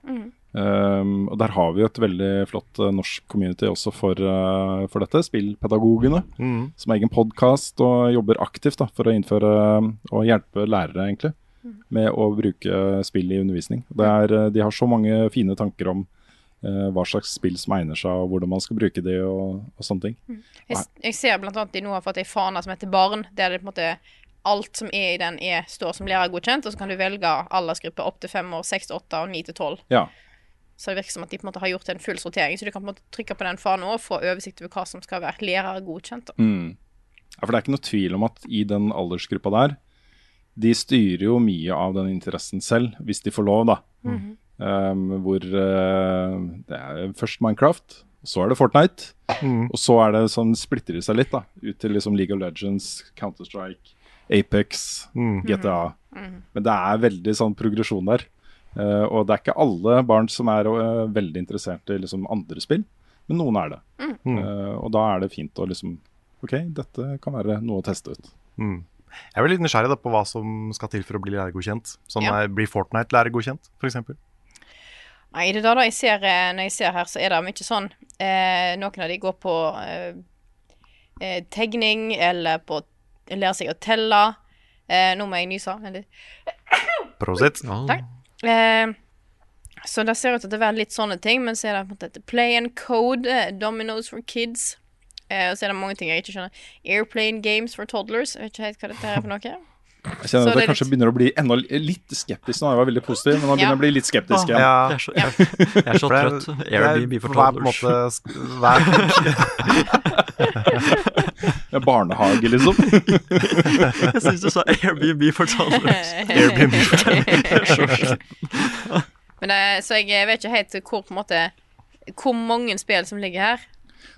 Um, og der har vi jo et veldig flott uh, norsk community også for, uh, for dette. Spillpedagogene, som har egen podkast og jobber aktivt da, for å innføre eh, og hjelpe lærere egentlig med å bruke spill i undervisning. Det er, de har så mange fine tanker om uh, hva slags spill som egner seg, og hvordan man skal bruke det og, og sånne ting. Jeg, jeg ser annet de nå har fått ei fane som heter Barn, der det på en måte alt som er i den, er, står som lærergodkjent, og så kan du velge aldersgruppe opp til fem år, seks til åtte og ni til tolv. Ja. Så det virker som at de på en måte har gjort en full sortering, så du kan på en måte trykke på den fanen og få oversikt over hva som skal være lærergodkjent. da. Mm. Ja, for det er ikke noe tvil om at i den aldersgruppa der, de styrer jo mye av den interessen selv, hvis de får lov, da. um, hvor uh, det er først Minecraft, så er det Fortnite, og så er det sånn splitter det seg litt, da. Ut til liksom League of Legends, Counter-Strike, Apex, GTA. Men det er veldig sånn progresjon der. Eh, og det er ikke alle barn som er eh, veldig interessert i liksom andre spill, men noen er det. Eh, og da er det fint å liksom OK, dette kan være noe å teste ut. Jeg er vel litt nysgjerrig da, på hva som skal til for å bli lærergodkjent. Sånn Ja. Blir Fortnite lærergodkjent, f.eks.? Nei, det er da, da jeg ser, når jeg ser her, så er det mye sånn eh, Noen av de går på eh, tegning, eller på lære seg å telle. Eh, nå må jeg nyse. Prosit. Takk. Eh, så det ser ut til å være litt sånne ting, men så er det på en måte play and code, eh, Dominoes for kids. Eh, og så er det mange ting jeg ikke skjønner. Airplane games for toddlers. Jeg vet ikke helt hva dette er for noe. Jeg kjenner at det jeg kanskje litt- begynner å bli enda litt skeptisk nå. Jeg var veldig positiv, men nå begynner jeg å bli litt skeptisk igjen. Ja, Jeg er så, jeg, jeg er så trøtt. Airbnb for hver en toddlers. måte hver, barnehage, liksom. Jeg syns du sa Airbnb for toddlers. Airbnb Men eh, Så jeg vet ikke helt hvor på en måte Hvor mange spill som ligger her.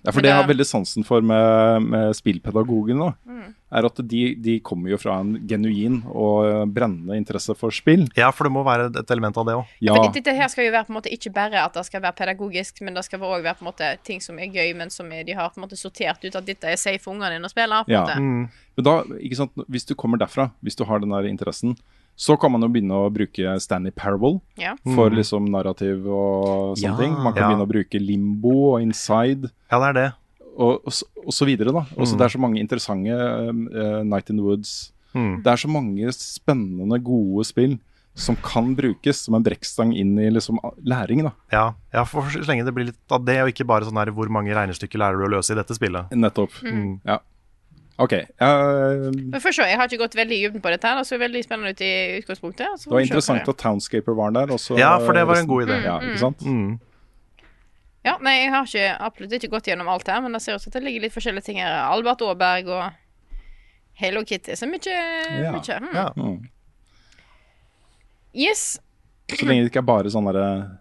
Det er for det, det jeg har veldig sansen for med, med spillpedagogene, Mm. er at de, de kommer jo fra en genuin og brennende interesse for spill. Ja, for det må være et element av det òg. Ja, For dette her skal jo være på en måte ikke bare at det skal være pedagogisk, men det skal òg være på en måte ting som er gøy, men som er, de har på en måte sortert ut at dette er safe for ungene dine å spille. på en Ja. måte. Men da, ikke sant, hvis du kommer derfra, hvis du har den der interessen, så kan man jo begynne å bruke Stanley Parable Ja. for liksom narrativ og sånne Ja. ting. Man kan Ja. begynne å bruke Limbo og Inside Ja, det er det. og, og, så- og så videre, da. Også Det er så mange interessante uh, Night in the Woods. Mm. Det er så mange spennende, gode spill som kan brukes som en brekkstang inn i liksom læring, da. Ja, ja, for så lenge det blir litt av det, og ikke bare sånn her hvor mange regnestykker lærer du å løse i dette spillet. Nettopp. Mm. Ja. OK. Uh, Men først så, Jeg har ikke gått veldig i dybden på dette, her, det så veldig spennende ut i utgangspunktet. så det var interessant at Townscaper var der. Også, Ja, for det var en god idé. Ja, ikke sant? Mm. Ja, nei, jeg har ikke, absolutt ikke gått gjennom alt her, men det ser ut som at det ligger litt forskjellige ting her. Albert Aaberg og Hello Kitty. Så mye, Ja. mye. Mm. Ja. Mm. Yes. Så lenge det ikke er bare sånn derre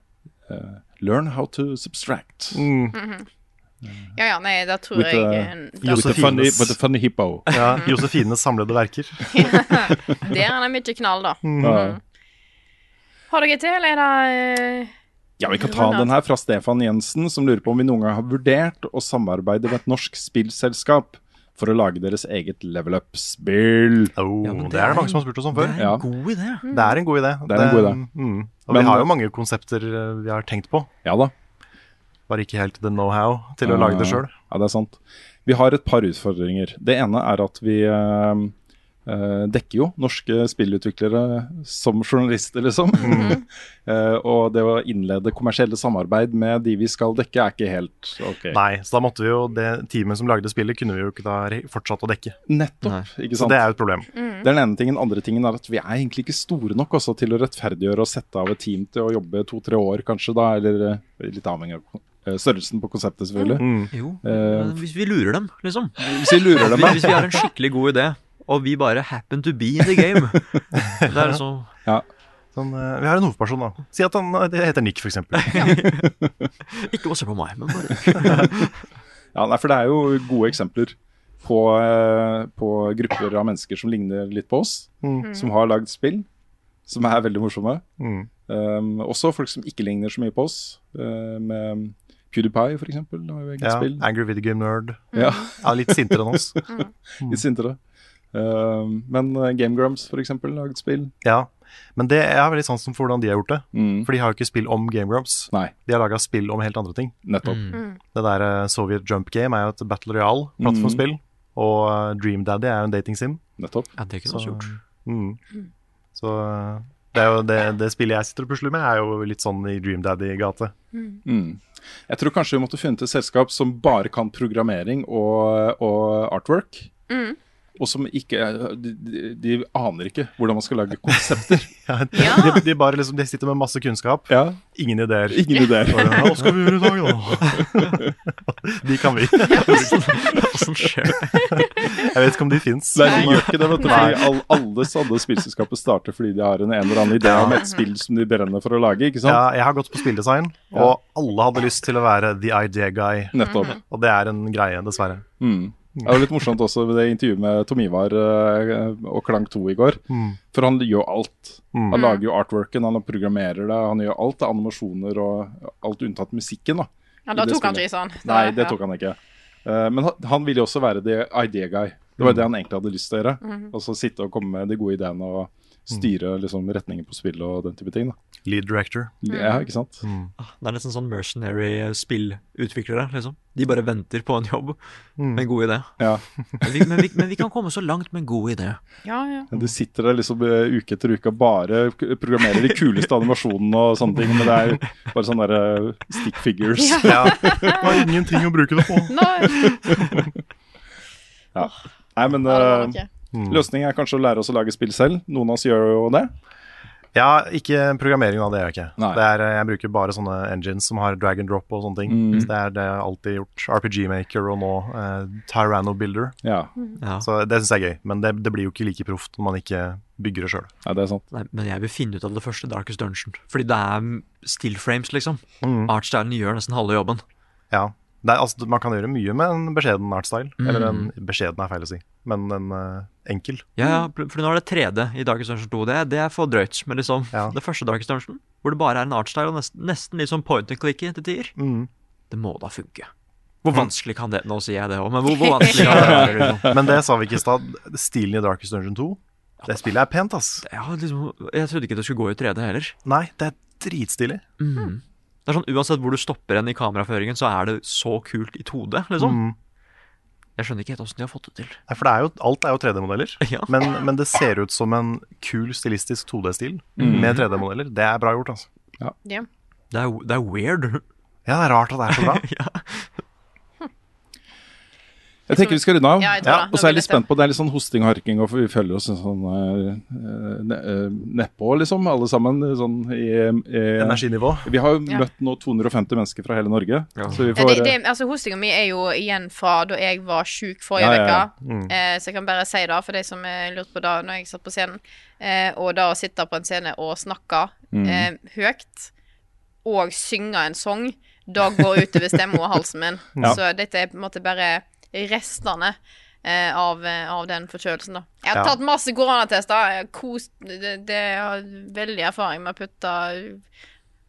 uh, Learn how to subtract. Mm. Ja, ja, nei, da tror With jeg the- eh, With the funny, with the funny hippo. Ja, Josefines samlede verker. Der er det mye knall, da. Ja. Har dere til, eller er det eh, Ja, Vi kan ta den her fra Stefan Jensen, som lurer på om vi noen gang har vurdert å samarbeide med et norsk spillselskap for å lage deres eget level up-spill. Oh, Ja, det, det er det mange som har spurt oss om før. Det er en god idé. Det er en god idé. Det er en god idé. Mm. Og Men- vi har jo mange konsepter eh, vi har tenkt på. Ja da. Bare ikke helt the know-how til å lage det sjøl. Ja, det er sant. Vi har et par utfordringer. Det ene er at vi eh, eh, dekker jo norske spillutviklere som journalister, liksom. Eh, og det å innlede kommersielle samarbeid med de vi skal dekke, er ikke helt ok. Nei, så da måtte vi jo det teamet som lagde spillet, kunne vi jo ikke da fortsatt å dekke. Nettopp. ikke sant? Så det er jo et problem. Det er den ene tingen. Den andre tingen er at vi er egentlig ikke store nok også til å rettferdiggjøre og sette av et team til å jobbe to-tre år, kanskje, da. Eller litt avhengig av størrelsen på konseptet, selvfølgelig. Mm. Jo, uh, hvis vi lurer dem, liksom. Hvis vi lurer dem, ja. hvis vi har en skikkelig god idé, og vi bare happen to be in the game Det er liksom Sånn, eh, vi har en hovedperson, da. Si at han eh, det heter Nick, f.eks. Ikke også se på meg, men bare Ja, nei, for det er jo gode eksempler på, eh, på grupper av mennesker som ligner litt på oss, Mm. som har lagd spill, som er veldig morsomme. Mm. Um, også folk som ikke ligner så mye på oss, Uh, med PewDiePie for eksempel, har jo eget Ja, spill. Angry Video Game Nerd. Ja, Ja, litt sintere enn oss. litt sintere. Uh, men uh, Game Grumps for eksempel, laget spill. Ja, Men det jeg har veldig sansen for hvordan de har gjort det. Mm. For de har jo ikke spill om Game Grumps. Nei, De har laga spill om helt andre ting. nettopp. Det der eh, Soviet Jump Game er jo et Battle Royale-plattformspill. Og eh, Dream Daddy er jo en dating-sim. nettopp. Ja, det kunne Så, vi gjort. mm. så eh, det, er jo det, det spillet jeg sitter og pusler med, er jo litt sånn i Dream Daddy-gate. Mm. Jeg tror kanskje vi måtte funnet et selskap som bare kan programmering og, og artwork. Og som ikke de, de, de aner ikke hvordan man skal lage konsepter. Ja, de, de, bare liksom, de sitter med masse kunnskap, ja, ingen ideer. Ingen ideer. Hva skal vi gjøre i dag, da? de kan vi. Åssen skjer det? Jeg vet ikke om de fins. Nei, de gjør ikke det, vet du. All, alle sånne spillselskaper starter fordi de har en, en eller annen idé om et spill som de brenner for å lage, ikke sant? Ja, jeg har gått på spilldesign, og alle hadde lyst til å være the idea guy. Nettopp. Og det er en greie, dessverre. Mm. Det var litt morsomt også ved det intervjuet med Tom Ivar eh, og Klang 2 i går. Mm. For han gjør alt. Mm. Han lager jo artworken, han programmerer det, han gjør alt. Det er animasjoner og alt unntatt musikken. da. Ja, da det tok han ikke sånn. Nei, det tok han ikke. Eh, men han, han ville jo også være the idea guy. Det var det han egentlig hadde lyst til å gjøre. Og så sitte og komme med de gode ideene og styre liksom, retningen på spillet og den type ting. da. Lead director. Ja, ikke sant? Det er nesten sånn mercenary spillutviklere, liksom. De bare venter på en jobb Mm. med en god idé. Ja. Men vi, men, vi, men vi kan komme så langt med en god idé. Ja, ja. Du sitter der liksom eh, uke etter uke og bare programmerer de kuleste animasjonene og sånne ting, men det er bare sånne der, eh, stick figures. Ja. Det var ingenting å bruke det på. Nei, Nei, men ja, noe. løsningen er kanskje å lære oss å lage spill selv. Noen av oss gjør jo det. Ja, ikke programmering av det gjør jeg ikke. Det er, eh, jeg bruker bare sånne engines som har drag and drop og sånne ting. Mm. Så det er det jeg alltid gjort. RPG Maker og nå eh, Tyranno Builder. Ja, Ja. Så det syns jeg er gøy. Men det, det blir jo ikke like proft når man ikke bygger det sjøl. ja det er sant. Nei, men jeg vil finne ut av det første Darkest Dungeon. Fordi det er still frames, liksom. Mm. Artstylen gjør nesten halve jobben. Ja. Er, altså, man kan gjøre mye med en beskjeden artstyle. Mm. Eller en beskjeden er feil å si, men en uh, enkel. Ja, ja, for nå er det 3D i Darkest Dungeon 2. Det, er- det er for drøyt. Men liksom, det første Darkest Dungeon, hvor det bare er en artstyle og nesten, nesten litt sånn point and click til tider, Mm. det må da funke. Hvor vanskelig kan det Nå sier jeg det òg, men hvor, hvor vanskelig kan det være? Liksom? Men det sa vi ikke i stad. Stilen i Darkest Dungeon 2, det spillet er pent, ass. Ja, liksom, jeg trodde ikke det skulle gå i 3D heller. Nei, det er dritstilig. Mm. Det er sånn, Uansett hvor du stopper en i kameraføringen, så er det så kult i 2D, liksom. Mm. Jeg skjønner ikke helt åssen de har fått det til. Nei, for det er jo, alt er jo 3D-modeller. Men, men det ser ut som en kul stilistisk 2D-stil Mm. med 3D-modeller. Det er bra gjort, altså. Ja. Det er, det er weird. Ja, det er rart at det er så bra. Jeg tenker vi skal runde av. Ja, ja. og så er jeg litt spent på Det er litt sånn hosting og harking, og vi føler oss sånn uh, nedpå, liksom, alle sammen. Sånn i, i Energinivå. Vi har jo Ja. møtt nå 250 mennesker fra hele Norge. Så vi får det, det, altså Hostinga mi er jo igjen fra da jeg var sjuk forrige Ja, ja, ja. uke. Mm. Eh, så jeg kan bare si det, for de som eh, lurte på det når jeg satt på scenen. Eh, og da å sitte på en scene og snakke Mm. eh, høyt og synge en sang, da går utover stemmen og halsen min. Ja. Så dette er på en måte bare restene. Eh, av, eh, av den forkjølelsen, da. Jeg har Ja. tatt masse koronatester. Jeg har kost det, det jeg har veldig erfaring med å putte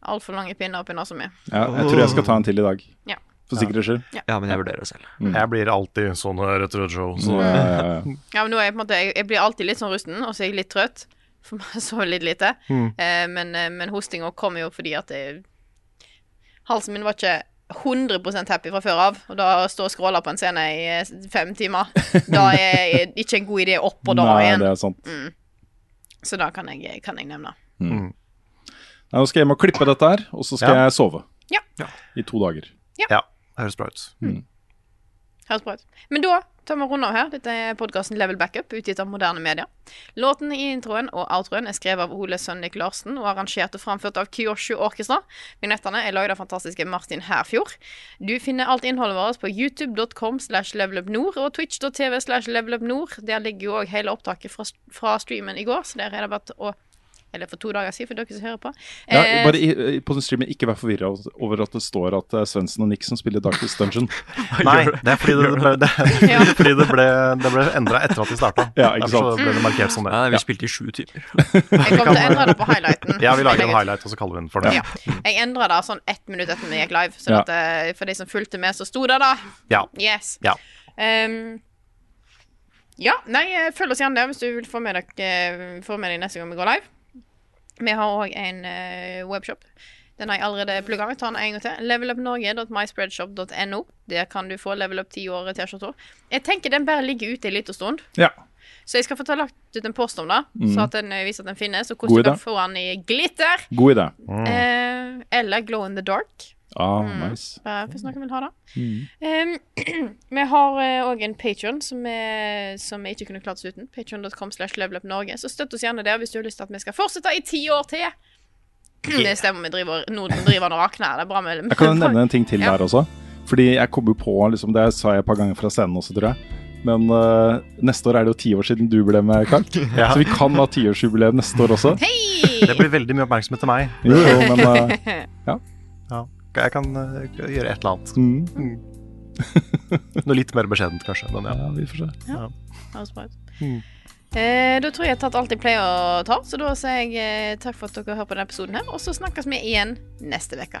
altfor lange pinner oppi nesa mi. Ja, jeg tror jeg skal ta en til i dag. Ja. For sikkerhets skyld. Ja, men jeg vurderer det selv. Mm. Jeg blir alltid sånn her etter et show. Så. Ja, ja, ja. Ja, men nå er jeg på en måte Jeg, jeg blir alltid litt sånn rusten, og så er jeg litt trøtt. For meg så litt lite. Mm. Eh, men, eh, men hostinga kom jo fordi at jeg, halsen min var ikke 100% happy fra før av. Og da stå og skråle på en scene i eh, fem timer, da er det ikke en god idé opp og da Nei, igjen. det er sant. Mm. Så da kan jeg, kan jeg nevne. Mm. Nei, nå skal jeg hjem og klippe dette her, og så skal Ja. jeg sove. Ja. I to dager. Ja. Ja, høres bra ut. Høres bra ut. Men da tar vi runde av her. Dette er podkasten Level Backup, utgitt av moderne media. Låten i introen og outroen er skrevet av Ole Sønnik Larsen og arrangert og framført av Kyoshu Orkestra. Vignettene er laget av fantastiske Martin Herfjord. Du finner alt innholdet vårt på youtube.com slash levelupnord og twitch.tv slash levelupnord. Der ligger jo òg hele opptaket fra, fra streamen i går, så der er det bare å Eller for to dager siden, for dere som hører på. Ja, Eh, bare i, på den streamen, ikke vær forvirra over at det står at det er Svendsen og Nixon spiller Darkest Dungeon. Nei, det er fordi det ble, det, fordi det ble, det ble endra etter at vi starta. Ja, ikke Derfor sant? så ble det markert som det. Ja, vi spilte i sju timer. jeg kommer til å endre det på highlighten. Ja, vi lager en highlight, og så kaller vi den for det. Ja. Jeg endra det sånn ett minutt etter vi gikk live. Sånn at eh, For de som fulgte med, så sto det da. Ja. Yes. Ja. Um, ja, nei, eh, følg oss gjerne der hvis du vil få med deg, eh, få med deg neste gang vi går live. Vi har òg en eh, webshop. Den har jeg allerede plugga Jeg tar den en gang til. Levelupnorge.myspreadshop.no. Der kan du få Level Up 10 år T-skjorter. Jeg tenker den bare ligger ute en liten stund. Ja. Så jeg skal få ta lagt ut en post om det, Mm. så at den eh, viser at den finnes. Og hvordan du kan få den i glitter. God idé. Eh, eller glow in the dark. Ah, Mm. nice. Eh, Hvis noen vil ha det. Mm. Um, vi har òg en Patrion som, som vi ikke kunne klart oss uten. Patrion.com slash levelupnorge. Så støtt oss gjerne der hvis du har lyst til at vi skal fortsette i ti år til. Det stemmer, vi driver, nå driver og rakner. Det er bra med Jeg kan nevne en ting til Ja. der også. Fordi jeg kom jo på, liksom, det sa jeg et par ganger fra scenen også, tror jeg. Men uh, neste år er det jo ti år siden du ble med, Karl. Ja. Så vi kan ha tiårsjubileum neste år også. Det blir veldig mye oppmerksomhet til meg. Jo, jo, men eh. Ja. Jeg kan eh, gjøre et eller annet. Mm. Noe litt mer beskjedent, kanskje. Men ja. vi får se. Ja. Ja. Mm. Eh, da tror jeg jeg har tatt alt jeg pleier å ta, så da sier jeg eh, takk for at dere hører på denne episoden her, og så snakkes vi igjen neste uke.